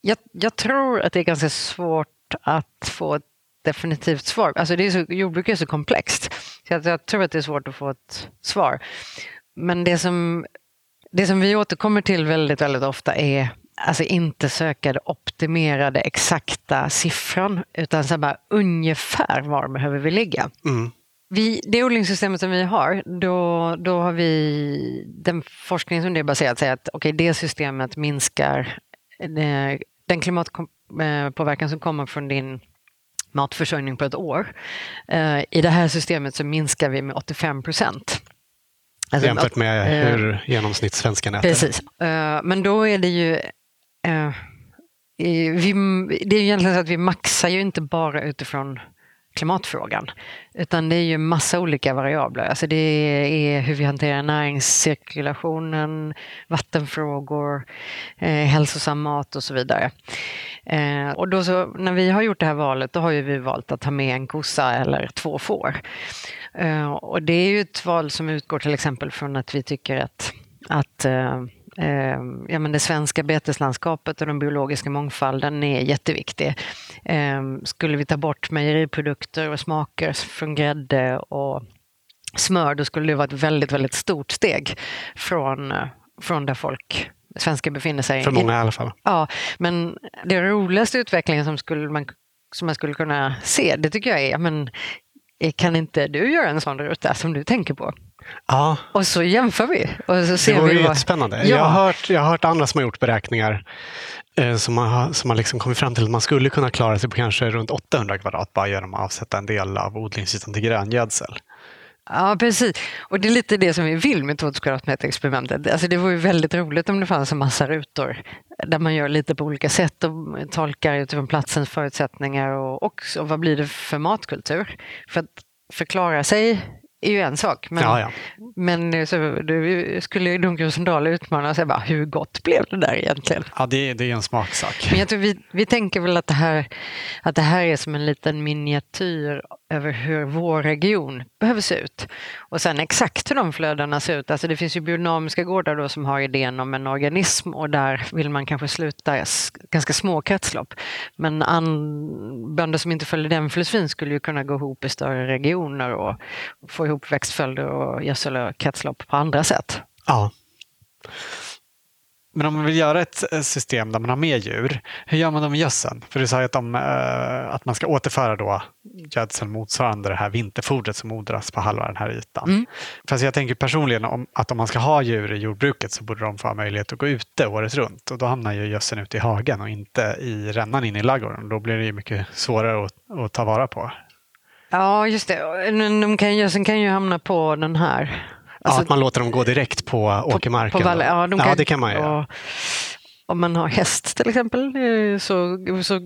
jag, jag tror att det är ganska svårt att få ett definitivt svar. Alltså det är så, jordbruk är så komplext. Så jag, jag tror att det är svårt att få ett svar. Men det som, det som vi återkommer till väldigt, väldigt ofta är alltså inte söka det optimerade exakta siffran utan så bara ungefär var behöver vi ligga. Mm. Vi, det odlingssystemet som vi har, då, då har vi den forskning som det är baserat säger att okay, det systemet minskar eh, den klimatpåverkan som kommer från din matförsörjning på ett år. Eh, I det här systemet så minskar vi med 85 procent. Alltså, Jämfört med eh, hur genomsnittssvenskan äter. Precis. Eh, Men då är det ju eh, vi, det är egentligen så att vi maxar ju inte bara utifrån klimatfrågan. Utan det är ju massa olika variabler. Alltså det är hur vi hanterar näringscirkulationen, vattenfrågor, eh, hälsosam mat och så vidare. Eh, och då så, när vi har gjort det här valet, då har ju vi valt att ta med en kossa eller två får. Eh, och det är ju ett val som utgår till exempel från att vi tycker att, att eh, eh, ja, men det svenska beteslandskapet och den biologiska mångfalden är jätteviktig. Eh, skulle vi ta bort mejeriprodukter och smaker från grädde och smör, då skulle det vara ett väldigt, väldigt stort steg från, från där folk svenskar befinner sig. För många i alla fall. Ja, men den roligaste utvecklingen som, skulle man, som man skulle kunna se, det tycker jag är, men kan inte du göra en sån ruta som du tänker på? Ja. Och så jämför vi. Och så ser det vore vi vad... jättespännande. Ja. Jag, har hört, jag har hört andra som har gjort beräkningar eh, som har, som har liksom kommit fram till att man skulle kunna klara sig på kanske runt 800 kvadrat bara genom att avsätta en del av odlingsytan till gröngödsel. Ja, precis. Och det är lite det som vi vill med 2000 kvadratmeter-experimentet. Alltså det vore ju väldigt roligt om det fanns en massa rutor där man gör lite på olika sätt och tolkar utifrån platsens förutsättningar och också vad blir det för matkultur. För att förklara sig är ju en sak. Men, Ja, ja. men så, du skulle ju Donk Rosendal utmana sig bara, hur gott blev det där egentligen? Ja, det, det är en smaksak. Men jag tror vi, vi tänker väl att det, här, att det här är som en liten miniatyr över hur vår region behöver se ut. Och sen exakt hur de flödena ser ut. Alltså det finns ju biodynamiska gårdar då som har idén om en organism och där vill man kanske sluta ganska små kretslopp. Men an, bönder som inte följer den filosofin skulle ju kunna gå ihop i större regioner och få ihop växtföljder och gödsel och kretslopp på andra sätt. Ja. Men om man vill göra ett eh, system där man har mer djur, hur gör man då med gödseln? För du sa ju att, de, eh, att man ska återföra då gödsel motsvarande det här vinterfodret som odlas på halva den här ytan. Mm. Fast jag tänker personligen om, att om man ska ha djur i jordbruket så borde de få ha möjlighet att gå ute året runt och då hamnar ju gödseln ute i hagen och inte i rännan inne i ladugården. Då blir det ju mycket svårare att, att ta vara på. Ja, just det. De kan, gödseln kan ju hamna på den här. ja, Alltså- att man låter dem gå direkt på åkermarken. På vallen. då. Ja, de ja, kan, det kan man göra. Om man har häst till exempel, så, så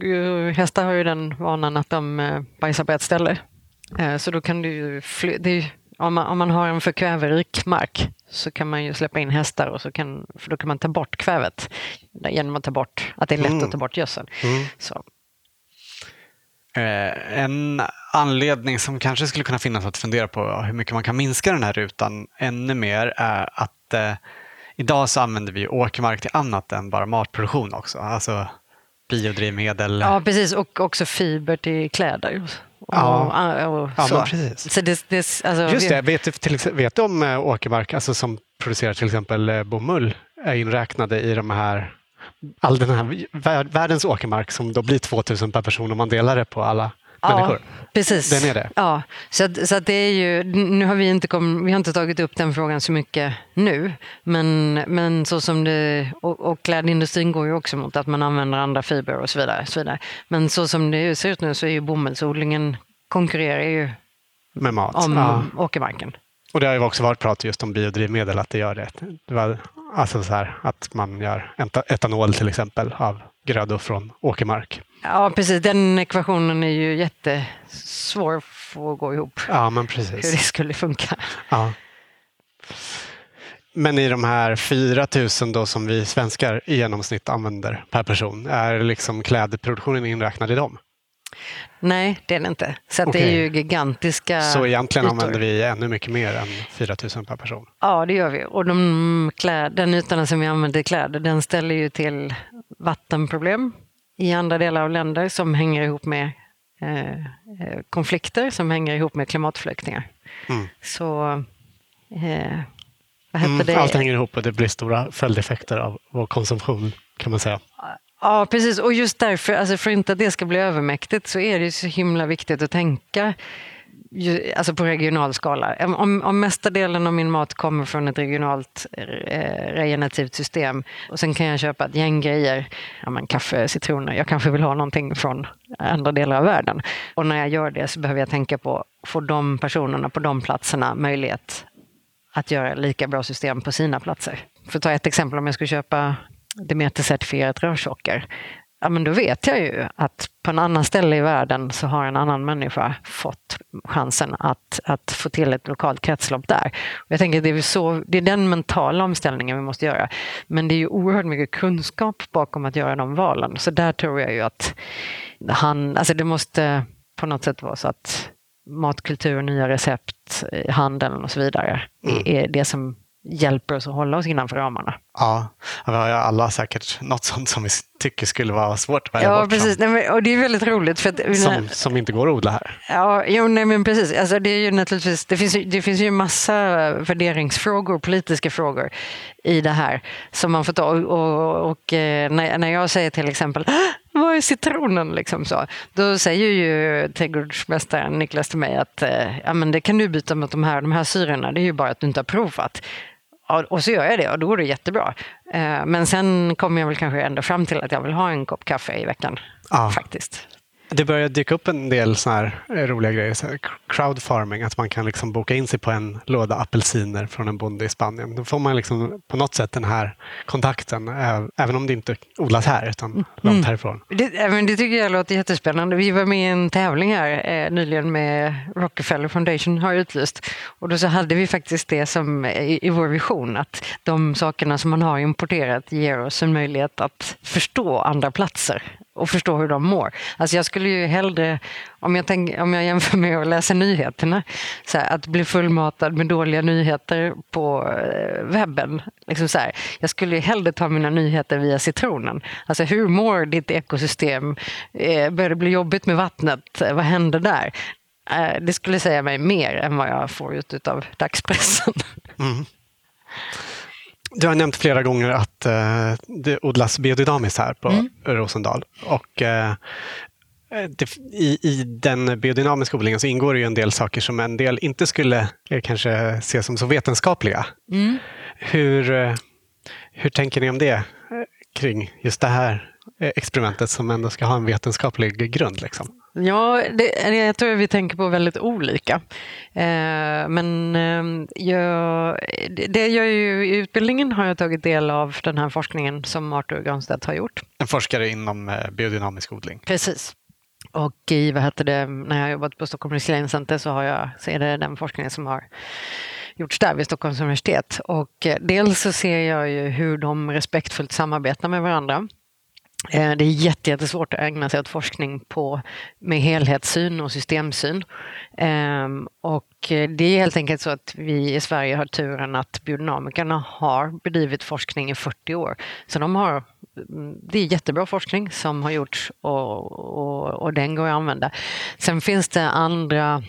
hästar har ju den vanan att de eh, bajsar på ett ställe. Eh, Så då kan du ju fly, ju- om, man, om man har en för kväverik mark så kan man ju släppa in hästar och så kan, för då kan man ta bort kvävet genom att ta bort, att det är lätt Mm. att ta bort gödseln. Mm. Så, en anledning som kanske skulle kunna finnas att fundera på hur mycket man kan minska den här rutan ännu mer är att eh, idag så använder vi åkermark till annat än bara matproduktion också. Alltså biodrivmedel. ja, precis. Och också fiber till kläder. Och, Ja. och, och Ja, så. precis. Så det, det, alltså, Just det, vet du, till, vet du om eh, åkermark alltså, som producerar till exempel eh, bomull är inräknade i de här all den här vär, världens åkermark som då blir 2000 per person om man delar det på alla människor. Precis. Den är det. Ja, så, att, så att det är ju, nu har vi inte, kom, vi har inte tagit upp den frågan så mycket nu, men, men så som det, och, och klädindustrin går ju också mot att man använder andra fibrer och så vidare. Så vidare. Men så som det ser ut nu så är ju bomullsodlingen konkurrerar ju Med mat. om Ja. åkermarken. Och det har ju också varit prat just om biodrivmedel, att det gör det. det var, alltså så här, att man gör eta- etanol till exempel av grödor från åkermark. Ja, precis. Den ekvationen är ju jättesvår att få gå ihop. Ja, men Hur det precis. skulle funka. Ja. Men i de här 4 000 då som vi svenskar i genomsnitt använder per person, är liksom klädproduktionen inräknad i dem? Nej, det är det inte. Så att det är ju gigantiska Så egentligen ytor. använder vi ännu mycket mer än 4 000 per person. Ja, det gör vi. Och de kläd, den ytan som vi använder i kläder, den ställer ju till vattenproblem i andra delar av länder som hänger ihop med eh, eh, konflikter som hänger ihop med klimatflyktingar. Mm. Så, eh, vad heter Mm, det? allt hänger ihop och det blir stora följdeffekter av vår konsumtion kan man säga. Ja, precis. Och just därför, alltså för inte att det ska bli övermäktigt, så är det ju så himla viktigt att tänka alltså på regional skala. Om, om mesta delen av min mat kommer från ett regionalt eh, regenerativt system och sen kan jag köpa ett gäng grejer, ja, men kaffe, citroner, jag kanske vill ha någonting från andra delar av världen. Och när jag gör det så behöver jag tänka på, får de personerna på de platserna möjlighet att göra lika bra system på sina platser. För att ta ett exempel, om jag skulle köpa Demeter-certifierat rörsocker. ja, men då vet jag ju att på en annan ställe i världen så har en annan människa fått chansen att, att få till ett lokalt kretslopp där. Och jag tänker det är, så, det är den mentala omställningen vi måste göra. Men det är ju oerhört mycket kunskap bakom att göra de valen. Så där tror jag ju att han, alltså det måste på något sätt vara så att matkultur, nya recept, handeln och så vidare mm. är det som hjälper oss att hålla oss innanför ramarna. Ja, vi har alla säkert något sånt som vi tycker skulle vara svårt att välja ja, bort. Precis. Nej, men, och det är väldigt roligt. För att, som, som inte går att odla här. Ja, jo, nej, men precis. Alltså, det, är ju naturligtvis, det, finns, det finns ju massa värderingsfrågor, politiska frågor i det här som man får ta. Och, och, och eh, när, när jag säger till exempel vad är citronen? Liksom så. Då säger ju trädgårdsmästaren Niklas till mig att eh, ja, men det kan du byta mot de här, de här syrorna, det är ju bara att du inte har provat. Och så gör jag det och då går det jättebra. Eh, men sen kommer jag väl kanske ändå fram till att jag vill ha en kopp kaffe i veckan. Ja. Faktiskt. Det börjar dyka upp en del såna här eh, roliga grejer. Så crowdfarming, att man kan liksom boka in sig på en låda apelsiner från en bonde i Spanien. Då får man liksom på något sätt den här kontakten, även om det inte odlas här, utan mm. långt härifrån. Det, men det tycker jag låter jättespännande. Vi var med i en tävling här eh, nyligen med Rockefeller Foundation har utlyst. Och då så hade vi faktiskt det som i, i vår vision, att de sakerna som man har importerat ger oss en möjlighet att förstå andra platser och förstå hur de mår. Alltså jag skulle ju hellre, om jag, tänk, om jag jämför med att läsa nyheterna, så här, att bli fullmatad med dåliga nyheter på eh, webben. Liksom så här, jag skulle ju hellre ta mina nyheter via citronen. Alltså hur mår ditt ekosystem? Eh, börjar det bli jobbigt med vattnet? Vad händer där? Eh, det skulle säga mig mer än vad jag får ut av dagspressen. Mm. Du har nämnt flera gånger att eh, det odlas biodynamiskt här på mm. Rosendal. Och, eh, det, i, I den biodynamiska odlingen så ingår det ju en del saker som en del inte skulle eh, kanske se som så vetenskapliga. Mm. Hur, eh, hur tänker ni om det eh, kring just det här experimentet som ändå ska ha en vetenskaplig grund? Liksom? Ja, det, jag tror vi tänker på väldigt olika. Eh, men eh, jag, det jag ju, i utbildningen har jag tagit del av den här forskningen som Arthur Granstedt har gjort. En forskare inom eh, biodynamisk odling. Precis. Och i, vad heter det, när jag har jobbat på Stockholm Resilience Center så, har jag, så är det den forskningen som har gjorts där vid Stockholms universitet. Och eh, dels så ser jag ju hur de respektfullt samarbetar med varandra. Eh, det är jättesvårt att ägna sig åt forskning på, med helhetssyn och systemsyn. Ehm, och eh, det är helt enkelt så att vi i Sverige har turen att biodynamikerna har bedrivit forskning i 40 år. Så de har, mm, det är jättebra forskning som har gjorts och, och, och den går att använda. Sen finns det andra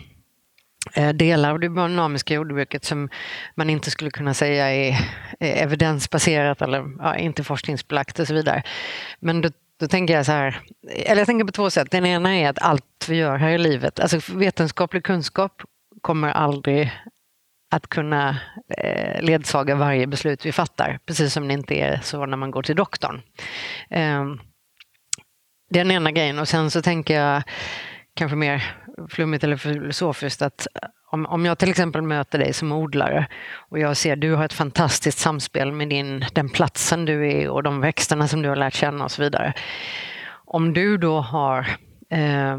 Eh, delar av det biodynamiska jordbruket som man inte skulle kunna säga är, evidensbaserat eller ja, inte forskningsbelagt och så vidare. Men då, då tänker jag så här, eller jag tänker på två sätt. Den ena är att allt vi gör här i livet, alltså vetenskaplig kunskap kommer aldrig att kunna eh, ledsaga varje beslut vi fattar, precis som det inte är så när man går till doktorn. Eh, det är den ena grejen och sen så tänker jag kanske mer flummigt eller filosofiskt att eh, om, om jag till exempel möter dig som odlare och jag ser att du har ett fantastiskt samspel med din, den platsen du är och de växterna som du har lärt känna och så vidare. Om du då har eh,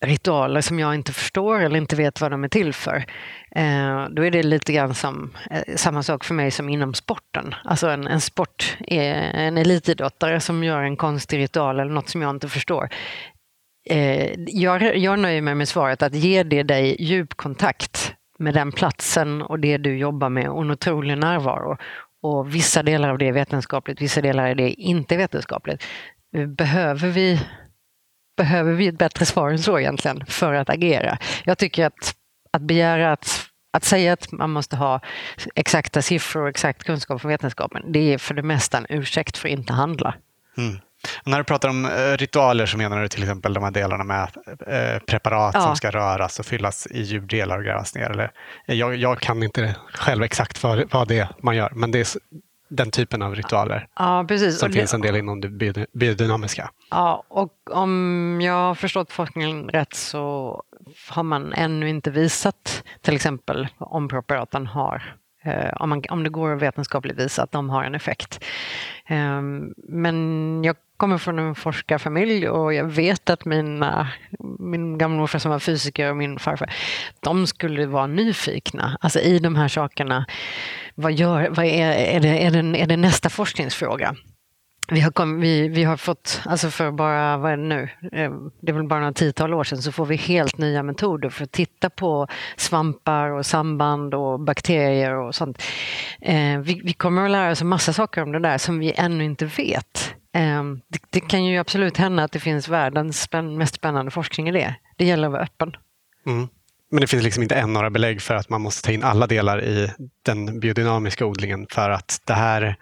ritualer som jag inte förstår eller inte vet vad de är till för. Eh, då är det lite grann som eh, samma sak för mig som inom sporten. Alltså en, en sport, är en elitidrottare som gör en konstig ritual eller något som jag inte förstår. Eh, jag, jag nöjer mig med svaret att ge det dig djup kontakt med den platsen och det du jobbar med och en otrolig närvaro. Och vissa delar av det är vetenskapligt, vissa delar är det inte vetenskapligt. Eh, behöver vi, behöver vi ett bättre svar än så egentligen för att agera? Jag tycker att, att begära att att säga att man måste ha exakta siffror och exakt kunskap från vetenskapen, det är för det mesta en ursäkt för att inte handla. Mm. När du pratar om eh, ritualer så menar du till exempel de här delarna med eh, preparat ja. som ska röras och fyllas i djurdelar och grävas ner. Eller, eh, jag, jag kan inte själv exakt vad, vad det är man gör, men det är den typen av ritualer ja, precis. som det, finns en del inom det biodynamiska. Ja, och om jag har förstått forskningen rätt så har man ännu inte visat till exempel om preparaten har om, man, om det går att vetenskapligt visa att de har en effekt. Um, men jag kommer från en forskarfamilj och jag vet att mina, min gamla morfar som var fysiker och min farfar, de skulle vara nyfikna alltså i de här sakerna. Vad, gör, vad är, är, det, är, det, är det nästa forskningsfråga? Vi har, kom, vi, vi har fått, alltså för bara, vad är det nu, eh, det är väl bara några tiotal år sedan, så får vi helt nya metoder för att titta på svampar och samband och bakterier och sånt. Eh, vi, vi kommer att lära oss en massa saker om det där som vi ännu inte vet. Eh, det, det, kan ju absolut hända att det finns världens spänn, mest spännande forskning i det. Det gäller att vara öppen. Mm. Men det finns liksom inte än några belägg för att man måste ta in alla delar i den biodynamiska odlingen för att det här,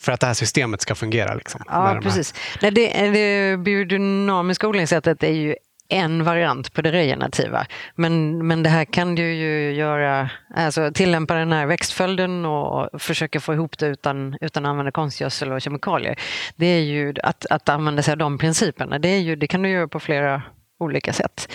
för att det här systemet ska fungera. Liksom, ja, precis. Nej, det, det biodynamiska odlingssättet är ju en variant på det regenerativa. Men, men det här kan du ju göra, alltså tillämpa den här växtföljden och försöka få ihop det utan, utan att använda konstgödsel och kemikalier. Det är ju att, att använda sig av de principerna. Det, är ju, det kan du göra på flera olika sätt.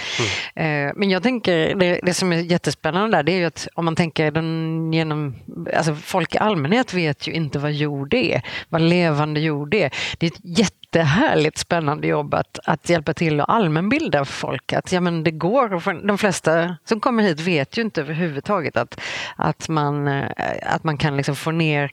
Mm. Men jag tänker, det, det, som är jättespännande där, det är ju att om man tänker den genom, alltså folk i allmänhet vet ju inte vad jord är, vad levande jord är. Det är ett jättehärligt spännande jobb att, att hjälpa till att allmänbilda folk. Att ja, men det går, de flesta som kommer hit vet ju inte överhuvudtaget att, att, man, eh, att man kan liksom få ner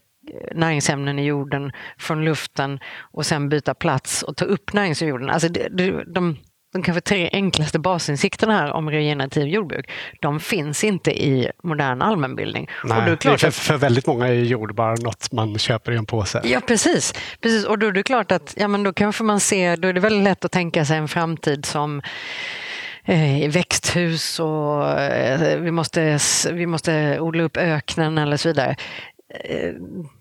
näringsämnen i jorden från luften och sen byta plats och ta upp näringsämnen. Alltså de, de, de kanske tre enklaste basinsikterna här om regenerativ jordbruk, de finns inte i modern allmänbildning. Nej, och då är klart för, för väldigt många är jord bara något man köper i en påse. Ja, precis. precis. Och då är det klart att ja, men då kanske man ser, då är det väldigt lätt att tänka sig en framtid som eh, växthus och eh, vi, måste, vi måste odla upp öknen eller så vidare. Eh,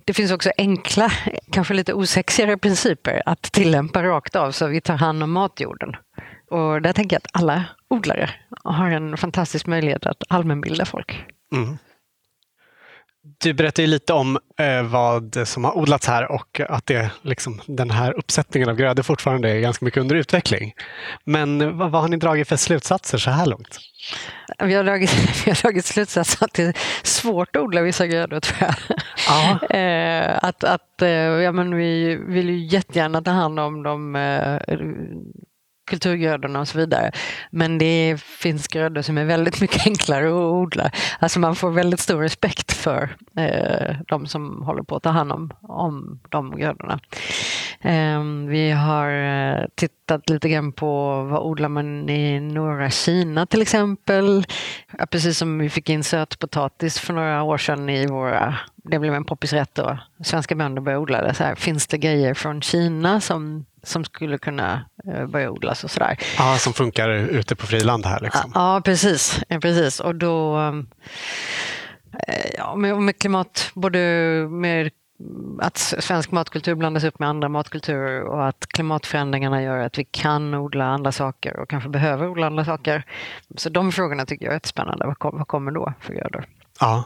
det finns också enkla, kanske lite osexigare principer att tillämpa rakt av så vi tar hand om matjorden. Och där tänker jag att alla odlare har en fantastisk möjlighet att allmänbilda folk. Mm. Du berättade lite om eh, vad som har odlats här och att det, liksom, den här uppsättningen av grödor fortfarande är ganska mycket under utveckling. Men vad, vad har ni dragit för slutsatser så här långt? Vi har dragit, vi har dragit slutsatser att det är svårt att odla vissa grödor tror jag. eh, att, att, eh, ja, men vi vill ju jättegärna ta hand om de eh, kulturgrödorna och så vidare. Men det finns grödor som är väldigt mycket enklare att odla. Alltså man får väldigt stor respekt för eh, de som håller på att ta hand om, om de grödorna. Eh, vi har eh, tittat lite grann på vad odlar man i norra Kina till exempel. Precis som vi fick in sötpotatis för några år sedan i våra det blev en poppisrätt och svenska bönder började odla det. Så här, finns det grejer från Kina som som skulle kunna eh, börja odlas och sådär. Ja, som funkar ute på friland här liksom. Ja, precis. precis. Och då eh, ja, med, med klimat, både med att svensk matkultur blandas upp med andra matkulturer och att klimatförändringarna gör att vi kan odla andra saker och kanske behöver odla andra saker. Så de frågorna tycker jag är jättespännande. Vad, kommer då för grödor? Ja.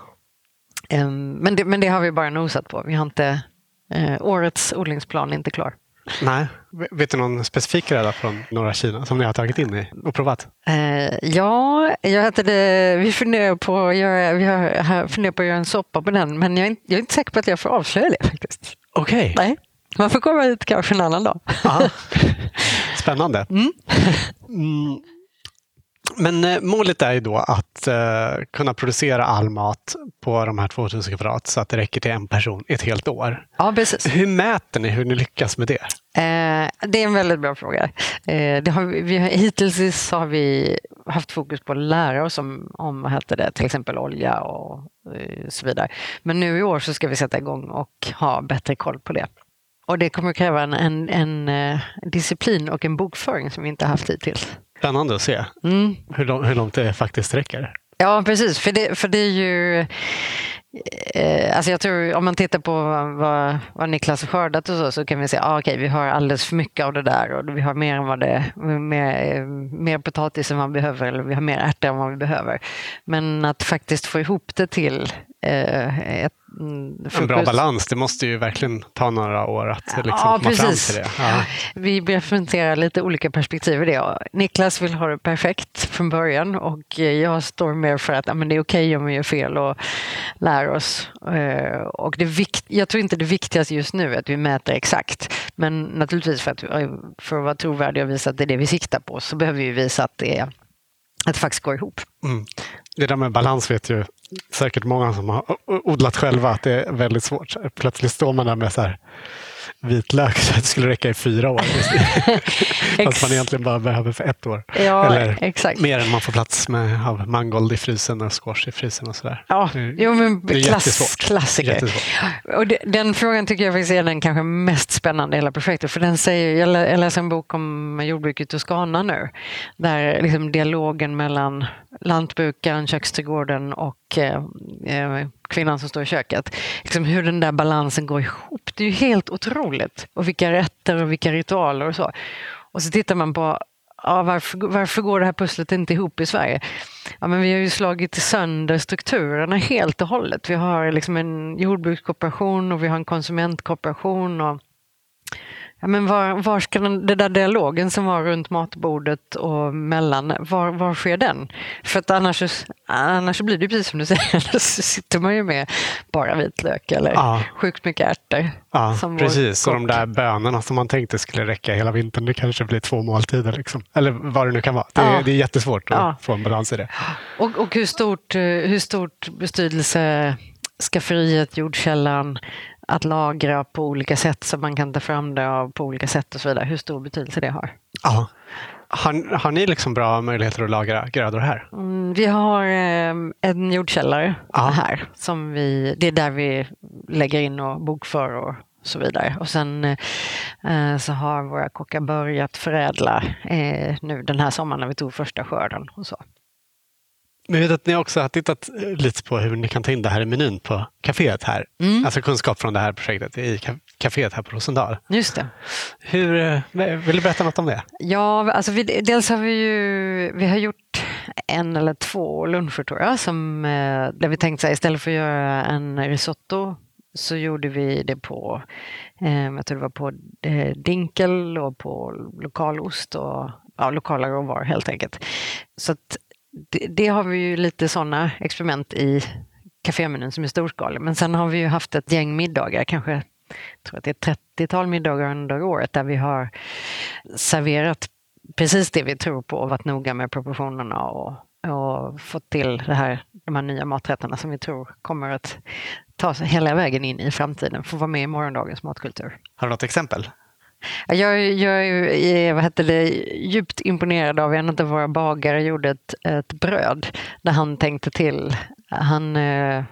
Men det, men det har vi bara nosat på. Vi har inte, eh, årets odlingsplan är inte klar. Nej. Vet du någon specifik rädda från norra Kina som ni har tagit in i och provat? Eh, ja, jag hade det, vi funderar på att göra, vi har funderat på att göra en soppa på den, men jag är, inte, jag är inte säker på att jag får avslöja det faktiskt. Okej. Okay. Nej, man får komma hit kanske en annan dag. Spännande. Mm. Mm. Men eh, målet är ju då att eh, kunna producera all mat på de här 2000 kvadrat så att det räcker till en person ett helt år. Ja, precis. Hur mäter ni hur ni lyckas med det? Eh, det är en väldigt bra fråga. Eh, det har vi, hittills har vi haft fokus på att lära oss om, om vad heter det, till exempel olja och eh, så vidare. Men nu i år så ska vi sätta igång och ha bättre koll på det. Och det kommer att kräva en, en, en disciplin och en bokföring som vi inte haft hittills. Spännande att se mm. hur, lång, hur långt det faktiskt räcker. Ja, precis. För det, för det är ju... Eh, alltså jag tror om man tittar på vad, vad Niklas har skördat och så, så kan vi se att ah, okay, vi har alldeles för mycket av det där och vi har mer, än vad det, mer, mer potatis än vad vi behöver eller vi har mer ärtor än vad vi behöver. Men att faktiskt få ihop det till eh, ett, Mm, en bra balans, det måste ju verkligen ta några år att liksom ja, komma precis. fram till det. Ja. Vi representerar lite olika perspektiv i det. Niklas vill ha det perfekt från början och jag står mer för att men det är okej okay om vi gör fel och lär oss. Eh, och det vikt, jag tror inte det viktigaste just nu är att vi mäter exakt. Men naturligtvis för att, för att vara trovärdiga och visa att det är det vi siktar på så behöver vi visa att det, är, att det faktiskt går ihop. Mm. Det där med balans vet ju säkert många som har odlat själva att det är väldigt svårt. Plötsligt står man där med så här vitlök så det skulle räcka i fyra år. Fast man egentligen bara behöver för ett år. Ja, Eller exakt. mer än man får plats med av mangold i frysen och squash i frysen och sådär. Ja, det, jo, men det är klass, klassiker. Och det, den frågan tycker jag faktiskt är den kanske mest spännande i hela projektet. För den säger, jag läser en bok om jordbruket i Toscana nu. Där liksom dialogen mellan lantbrukaren, köksträdgården och eh, eh, kvinnan som står i köket. Liksom hur den där balansen går ihop. Det är ju helt otroligt. Och vilka rätter och vilka ritualer och så. Och så tittar man på ja, varför, varför går det här pusslet inte ihop i Sverige? Ja, men vi har ju slagit sönder strukturerna helt och hållet. Vi har liksom en jordbrukskooperation och vi har en konsumentkooperation. Och Ja, men var, var ska den, den där dialogen som var runt matbordet och mellan, var, var sker den? För att annars, annars blir det precis som du säger, då sitter man ju med bara vitlök eller ja. sjukt mycket ärtor. Ja, precis. Och de där bönorna som man tänkte skulle räcka hela vintern, det kanske blir två måltider. Liksom. Eller vad det nu kan vara. Det, ja. det är jättesvårt att ja. få en balans i det. Och, och hur, stort, hur stort betydelse skafferiet, jordkällan, att lagra på olika sätt så man kan ta fram det på olika sätt och så vidare. Hur stor betydelse det har. Ja. Har, har ni liksom bra möjligheter att lagra grödor här? Mm, vi har eh, en jordkällare ja. här. Som vi, det är där vi lägger in och bokför och så vidare. Och sen eh, så har våra kockar börjat förädla eh, nu den här sommaren när vi tog första skörden. Och så. Men jag vet att ni också har tittat eh, lite på hur ni kan ta in det här i menyn på kaféet här. Mm. Alltså kunskap från det här projektet i kaféet här på Rosendal. Just det. Hur, eh, vill du berätta något om det? Ja, alltså vi, dels har vi ju vi har gjort en eller två luncher tror jag, som, eh, där vi tänkte att istället för att göra en risotto så gjorde vi det på, jag tror det var på dinkel och på lokalost och ja, lokala råvaror helt enkelt. Så att det, det, har vi ju lite sådana experiment i kafémenyn som är storskalig. Men sen har vi ju haft ett gäng middagar, kanske jag tror att det är 30-tal middagar under året där vi har serverat precis det vi tror på och varit noga med proportionerna och, och fått till det här, de här nya maträtterna som vi tror kommer att ta sig hela vägen in i framtiden, få vara med i morgondagens matkultur. Har du något exempel? Jag, jag är vad heter det, djupt imponerad av en av våra bagare gjorde ett, ett bröd där han tänkte till. Han eh,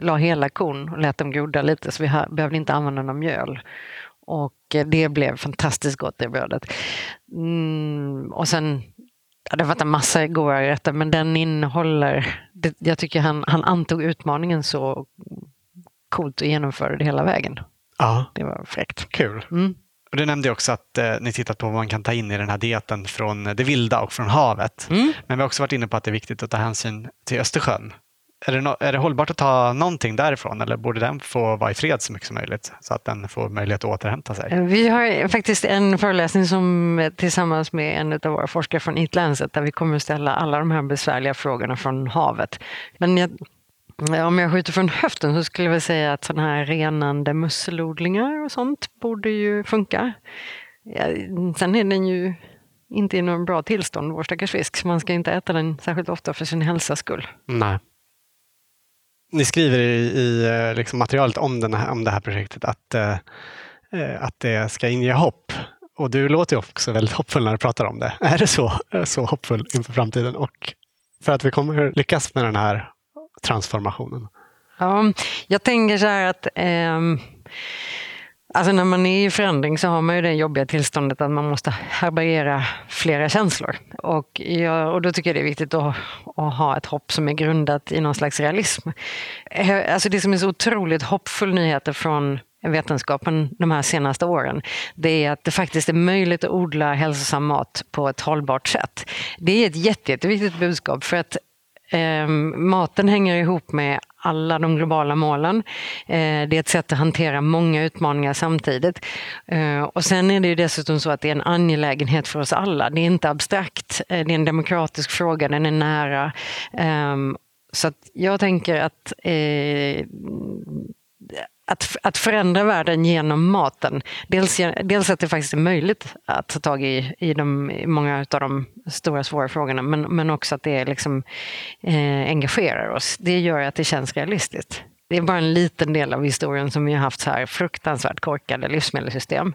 la hela kon och lät dem groda lite så vi ha, behövde inte använda någon mjöl. Och det blev fantastiskt gott det brödet. Mm, och sen Ja, det har varit en massa goda rätter men den innehåller, det, jag tycker han, han antog utmaningen så coolt och genomförde det hela vägen. Ja. Det var fräckt. Kul. Mm. Och du nämnde också att eh, ni tittat på vad man kan ta in i den här dieten från det vilda och från havet. Mm. Men vi har också varit inne på att det är viktigt att ta hänsyn till Östersjön. Är det, no är det hållbart att ta någonting därifrån eller borde den få vara i fred så mycket som möjligt så att den får möjlighet att återhämta sig? Vi har faktiskt en föreläsning som tillsammans med en av våra forskare från Eat där vi kommer att ställa alla de här besvärliga frågorna från havet. Men jag om jag skjuter från höften så skulle jag säga att sådana här renande musselodlingar och sånt borde ju funka. Ja, sen är den ju inte i någon bra tillstånd, vår stackars fisk, så man ska inte äta den särskilt ofta för sin hälsas skull. Nej. Ni skriver i, i eh, liksom materialet om, den här, om det här projektet att, eh, eh, att det ska inge hopp. Och du låter också väldigt hoppfull när du pratar om det. Är det så, så hoppfull inför framtiden och för att vi kommer lyckas med den här transformationen? Ja, jag tänker så här att eh, alltså när man är i förändring så har man ju det jobbiga tillståndet att man måste härbärgera flera känslor. Och, jag, och då tycker jag det är viktigt att, att, ha ett hopp som är grundat i någon slags realism. Eh, alltså det som är så otroligt hoppfull nyheter från vetenskapen de här senaste åren, det är att det faktiskt är möjligt att odla hälsosam mat på ett hållbart sätt. Det är ett jätte, jätteviktigt budskap för att Eh, maten hänger ihop med alla de globala målen. Eh, det är ett sätt att hantera många utmaningar samtidigt. Eh, och sen är det ju dessutom så att det är en angelägenhet för oss alla. Det är inte abstrakt, eh, det är en demokratisk fråga, den är nära. Ehm, så att jag tänker att eh, att, att förändra världen genom maten. Dels, dels att det faktiskt är möjligt att ta tag i, i, de, i många av de stora svåra frågorna men, men också att det liksom, eh, engagerar oss. Det gör att det känns realistiskt. Det är bara en liten del av historien som vi har haft så här fruktansvärt korkade livsmedelssystem.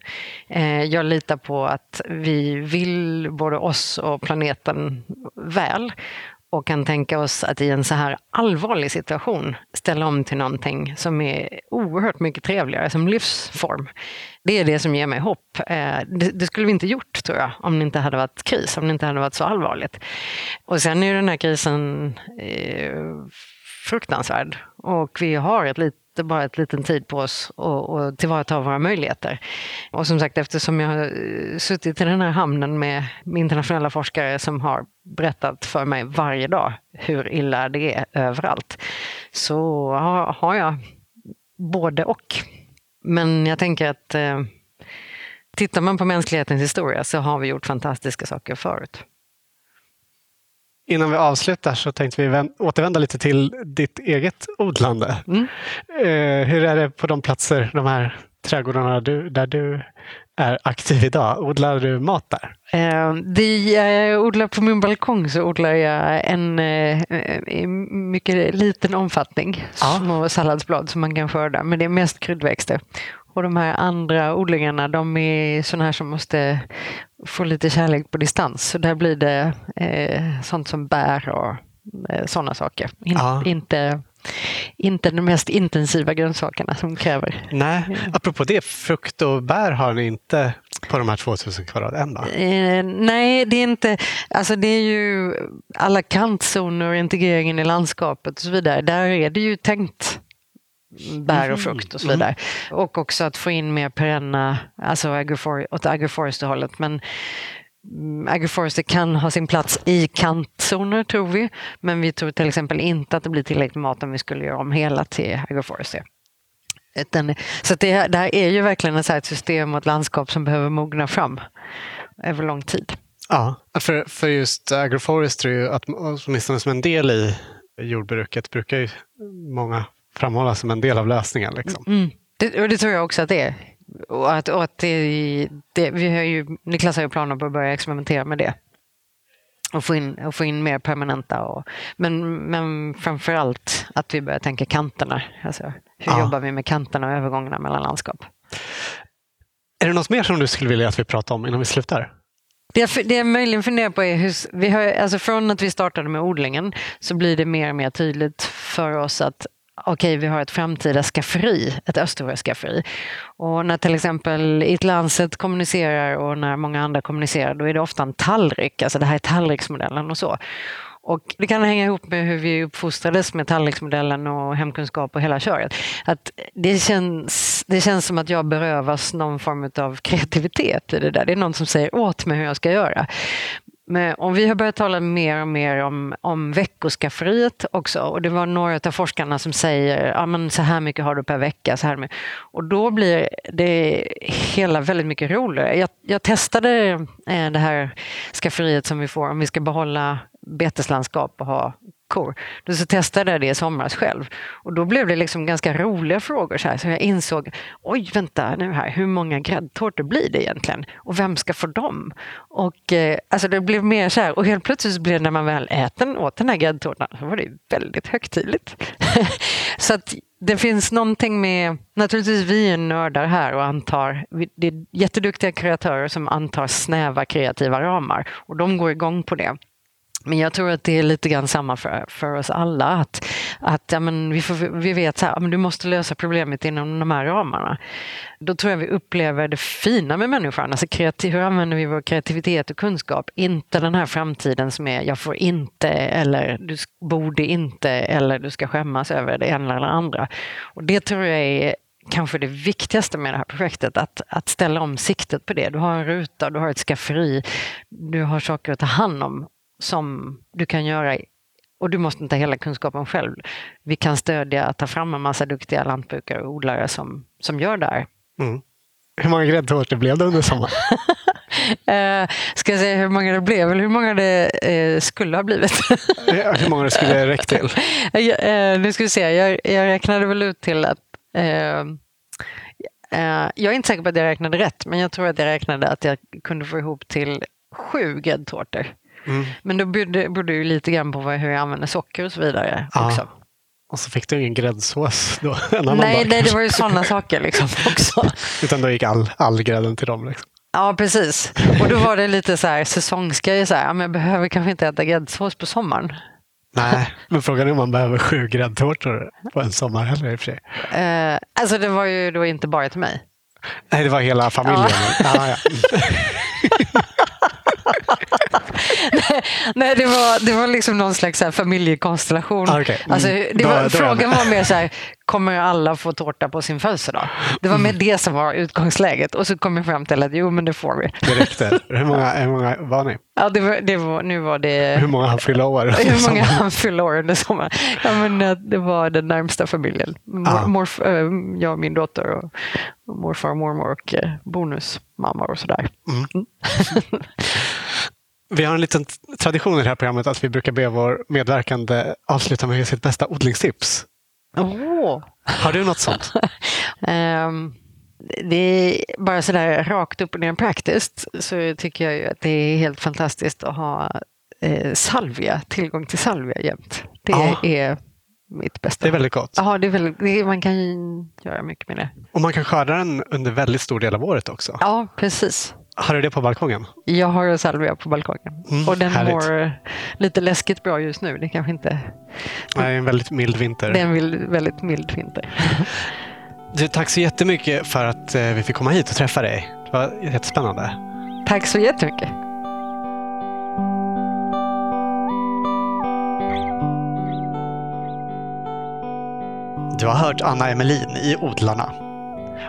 Eh, jag litar på att vi vill både oss och planeten väl och kan tänka oss att i en så här allvarlig situation ställa om till någonting som är oerhört mycket trevligare som livsform. Det är det som ger mig hopp. Eh, det, skulle vi inte gjort tror jag om det inte hade varit kris, om det inte hade varit så allvarligt. Och sen är den här krisen eh, fruktansvärd och vi har ett litet bara ett liten tid på oss att tillvarata våra möjligheter. Och som sagt, eftersom jag har eh, suttit i den här hamnen med internationella forskare som har berättat för mig varje dag hur illa det är överallt, så har jag både och. Men jag tänker att eh, tittar man på mänsklighetens historia så har vi gjort fantastiska saker förut. Innan vi avslutar så tänkte vi återvända lite till ditt eget odlande. Mm. Eh, hur är det på de platser, de här trädgårdarna du, där du är aktiv idag? Odlar du mat där? Eh, det jag odlar på min balkong så odlar jag en eh, i mycket liten omfattning ja. små salladsblad som man kan skörda, men det är mest kryddväxter. Och de här andra odlingarna de är sådana här som måste få lite kärlek på distans. Så där blir det eh, sånt som bär och eh, sådana saker. In, ja. Inte inte de mest intensiva grönsakerna som kräver. Nej, apropå det, frukt och bär har ni inte på de här 2000 kvadrat än va? Eh, nej, det är inte, alltså det är ju alla kantzoner, integreringen i landskapet och så vidare. Där är det ju tänkt bär och mhm. frukt och så vidare. Mm. Och också att få in mer perenna, alltså agrofor åt agroforester-hållet. Men mm, agroforester kan ha sin plats i kantzoner tror vi, men vi tror till exempel inte att det blir tillräckligt mat om vi skulle göra om hela till agroforester. Så det, det här är ju verkligen ett system och ett landskap som behöver mogna fram över lång tid. Ja, för, för just agroforestry, att, åtminstone som en del i jordbruket, brukar ju många framhållas som en del av lösningen. Liksom. Mm. Det, och det tror jag också att det är. Och att, och att det, det, vi har ju, Niklas har ju planer på att börja experimentera med det. Och få in, och få in mer permanenta. Och, men, men framför allt att vi börjar tänka kanterna. Alltså, hur ja. jobbar vi med kanterna och övergångarna mellan landskap? Är det något mer som du skulle vilja att vi pratar om innan vi slutar? Det jag, det jag möjligen funderar på är hur, vi har, alltså från att vi startade med odlingen så blir det mer och mer tydligt för oss att okej, okay, vi har ett framtida skafferi, ett Östersjöskafferi. Och när till exempel It Lancet kommunicerar och när många andra kommunicerar, då är det ofta en tallrik, alltså det här är tallriksmodellen och så. Och det kan hänga ihop med hur vi uppfostrades med tallriksmodellen och hemkunskap och hela köret. Att det, känns, det känns som att jag berövas någon form av kreativitet i det där. Det är någon som säger åt mig hur jag ska göra. Men om vi har börjat tala mer och mer om, om veckoskafferiet också och det var några av forskarna som säger ja, men så här mycket har du per vecka. Så här mycket. Och då blir det hela väldigt mycket roligare. Jag, jag testade eh, det här skafferiet som vi får om vi ska behålla beteslandskap och ha kor. Så testade jag det i somras själv och då blev det liksom ganska roliga frågor så, här, så jag insåg, oj vänta nu här, hur många gräddtårtor blir det egentligen? Och vem ska få dem? Och eh, alltså det blev mer så här, och helt plötsligt blev det när man väl äter åt den här gräddtårtan så var det väldigt högtidligt. så att det finns någonting med, naturligtvis vi är nördar här och antar, det är jätteduktiga kreatörer som antar snäva kreativa ramar och de går igång på det. Men jag tror att det är lite grann samma för, för oss alla. Att, att ja, men vi, får, vi vet att du måste lösa problemet inom de här ramarna. Då tror jag vi upplever det fina med människan. Alltså kreativ, hur använder vi vår kreativitet och kunskap? Inte den här framtiden som är jag får inte eller du borde inte eller du ska skämmas över det ena eller andra. Och det tror jag är kanske det viktigaste med det här projektet, att, att ställa om siktet på det. Du har en ruta, du har ett skafferi, du har saker att ta hand om som du kan göra och du måste inte ha hela kunskapen själv. Vi kan stödja, ta fram en massa duktiga lantbrukare och odlare som, som gör det här. Mm. Hur många gräddtårtor blev det under sommaren? eh, ska jag säga hur många det blev eller hur många det eh, skulle ha blivit? hur många det skulle räcka till? eh, nu ska vi se, jag, jag räknade väl ut till att eh, eh, jag är inte säker på att jag räknade rätt, men jag tror att jag räknade att jag kunde få ihop till sju gräddtårtor. Mm. Men då berodde det ju lite grann på hur jag använder socker och så vidare. Ja. Också. Och så fick du ingen gräddsås då? Nej, nej, det var ju sådana saker liksom också. Utan då gick all, all grädden till dem? Liksom. Ja, precis. Och då var det lite så här säsongsgrej. Så här, jag behöver kanske inte äta gräddsås på sommaren. Nej, men frågan är om man behöver sju gräddtårtor på en sommar heller i och för sig. Eh, alltså det var ju då inte bara till mig. Nej, det var hela familjen. Ja. Ah, ja. nej, det var, det var liksom någon slags familjekonstellation. Ah, okay. mm. alltså, var, då, frågan var mer så här, kommer alla få tårta på sin födelsedag? Det var med mm. det som var utgångsläget och så kom vi fram till att jo, men det får vi. Det räckte. Hur många, hur många var ni? Ja, det var, det var, nu var det... Hur många han fyllde år? Hur många han fyllde år under sommaren? Ja, men eh, det var den närmsta familjen. Mor, ah. morf, äh, jag och min dotter och morfar och mormor och eh, bonusmamma och sådär. Mm. Vi har en liten tradition i det här programmet att vi brukar be vår medverkande avsluta med sitt bästa odlingstips. Oh. Har du något sånt? um, det är bara sådär rakt upp och ner praktiskt så tycker jag att det är helt fantastiskt att ha eh, salvia, tillgång till salvia jämt. Det ja. är mitt bästa. Det är väldigt gott. Ja, det är väldigt, det, man kan göra mycket med det. Och man kan skörda den under väldigt stor del av året också. Ja, precis. Har du det på balkongen? Jag har salvia på balkongen. Mm, och den härligt. mår lite läskigt bra just nu. Det kanske inte... Nej, en väldigt mild vinter. Det är en väldigt mild vinter. Du, tack så jättemycket för att eh, vi fick komma hit och träffa dig. Det var jättespännande. Tack så jättemycket. Du har hört Anna Emelin i Odlarna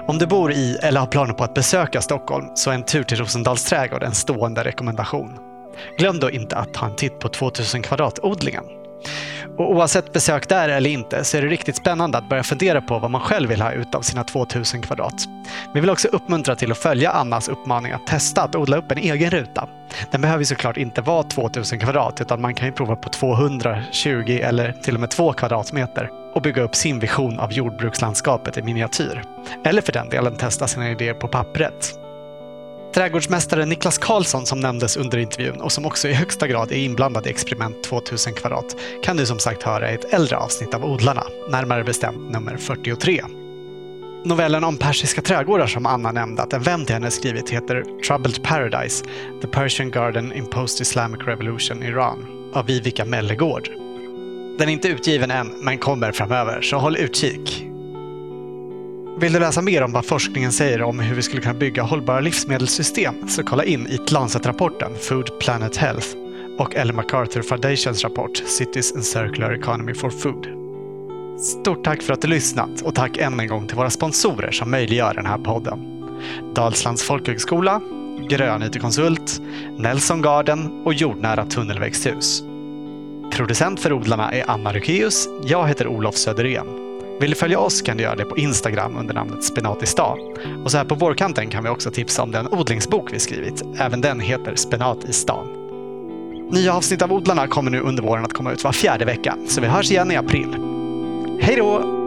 om du bor i eller har planer på att besöka Stockholm så är en tur till Rosendals trädgård en stående rekommendation. Glöm då inte att ta en titt på 2000 kvadrat-odlingen. Och oavsett besök där eller inte så är det riktigt spännande att börja fundera på vad man själv vill ha ut av sina 2000 kvadrat. Vi vill också uppmuntra till att följa Annas uppmaning att testa att odla upp en egen ruta. Den behöver såklart inte vara 2000 kvadrat utan man kan ju prova på 220 eller till och med 2 kvadratmeter och bygga upp sin vision av jordbrukslandskapet i miniatyr. Eller för den delen testa sina idéer på pappret. Trädgårdsmästare Niklas Karlsson som nämndes under intervjun och som också i högsta grad är inblandad i experiment 2000 kvadrat kan du som sagt höra i ett äldre avsnitt av Odlarna, närmare bestämt nummer 43. Novellen om persiska trädgårdar som Anna nämnde att en vän till henne skrivit heter Troubled Paradise, The Persian Garden in Post-Islamic Revolution Iran av Vivica Mellegård. Den är inte utgiven än, men kommer framöver, så håll utkik. Vill du läsa mer om vad forskningen säger om hur vi skulle kunna bygga hållbara livsmedelssystem så kolla in i Lancet-rapporten Food Planet Health och Ellen MacArthur Foundations rapport Cities and Circular Economy for Food. Stort tack för att du lyssnat och tack än en gång till våra sponsorer som möjliggör den här podden. Dalslands folkhögskola, Grön IT-konsult, Nelson Garden och Jordnära tunnelväxthus. Producent för odlarna är Anna Rukeus. Jag heter Olof Söderén. Vill du följa oss kan du göra det på Instagram under namnet Spenat. Och så här på vårkanten kan vi också tipsa om den odlingsbok vi skrivit. Även den heter Spenat i stan. Nya avsnitt av Odlarna kommer nu under våren att komma ut var fjärde vecka, så vi hörs igen i april. Hej då!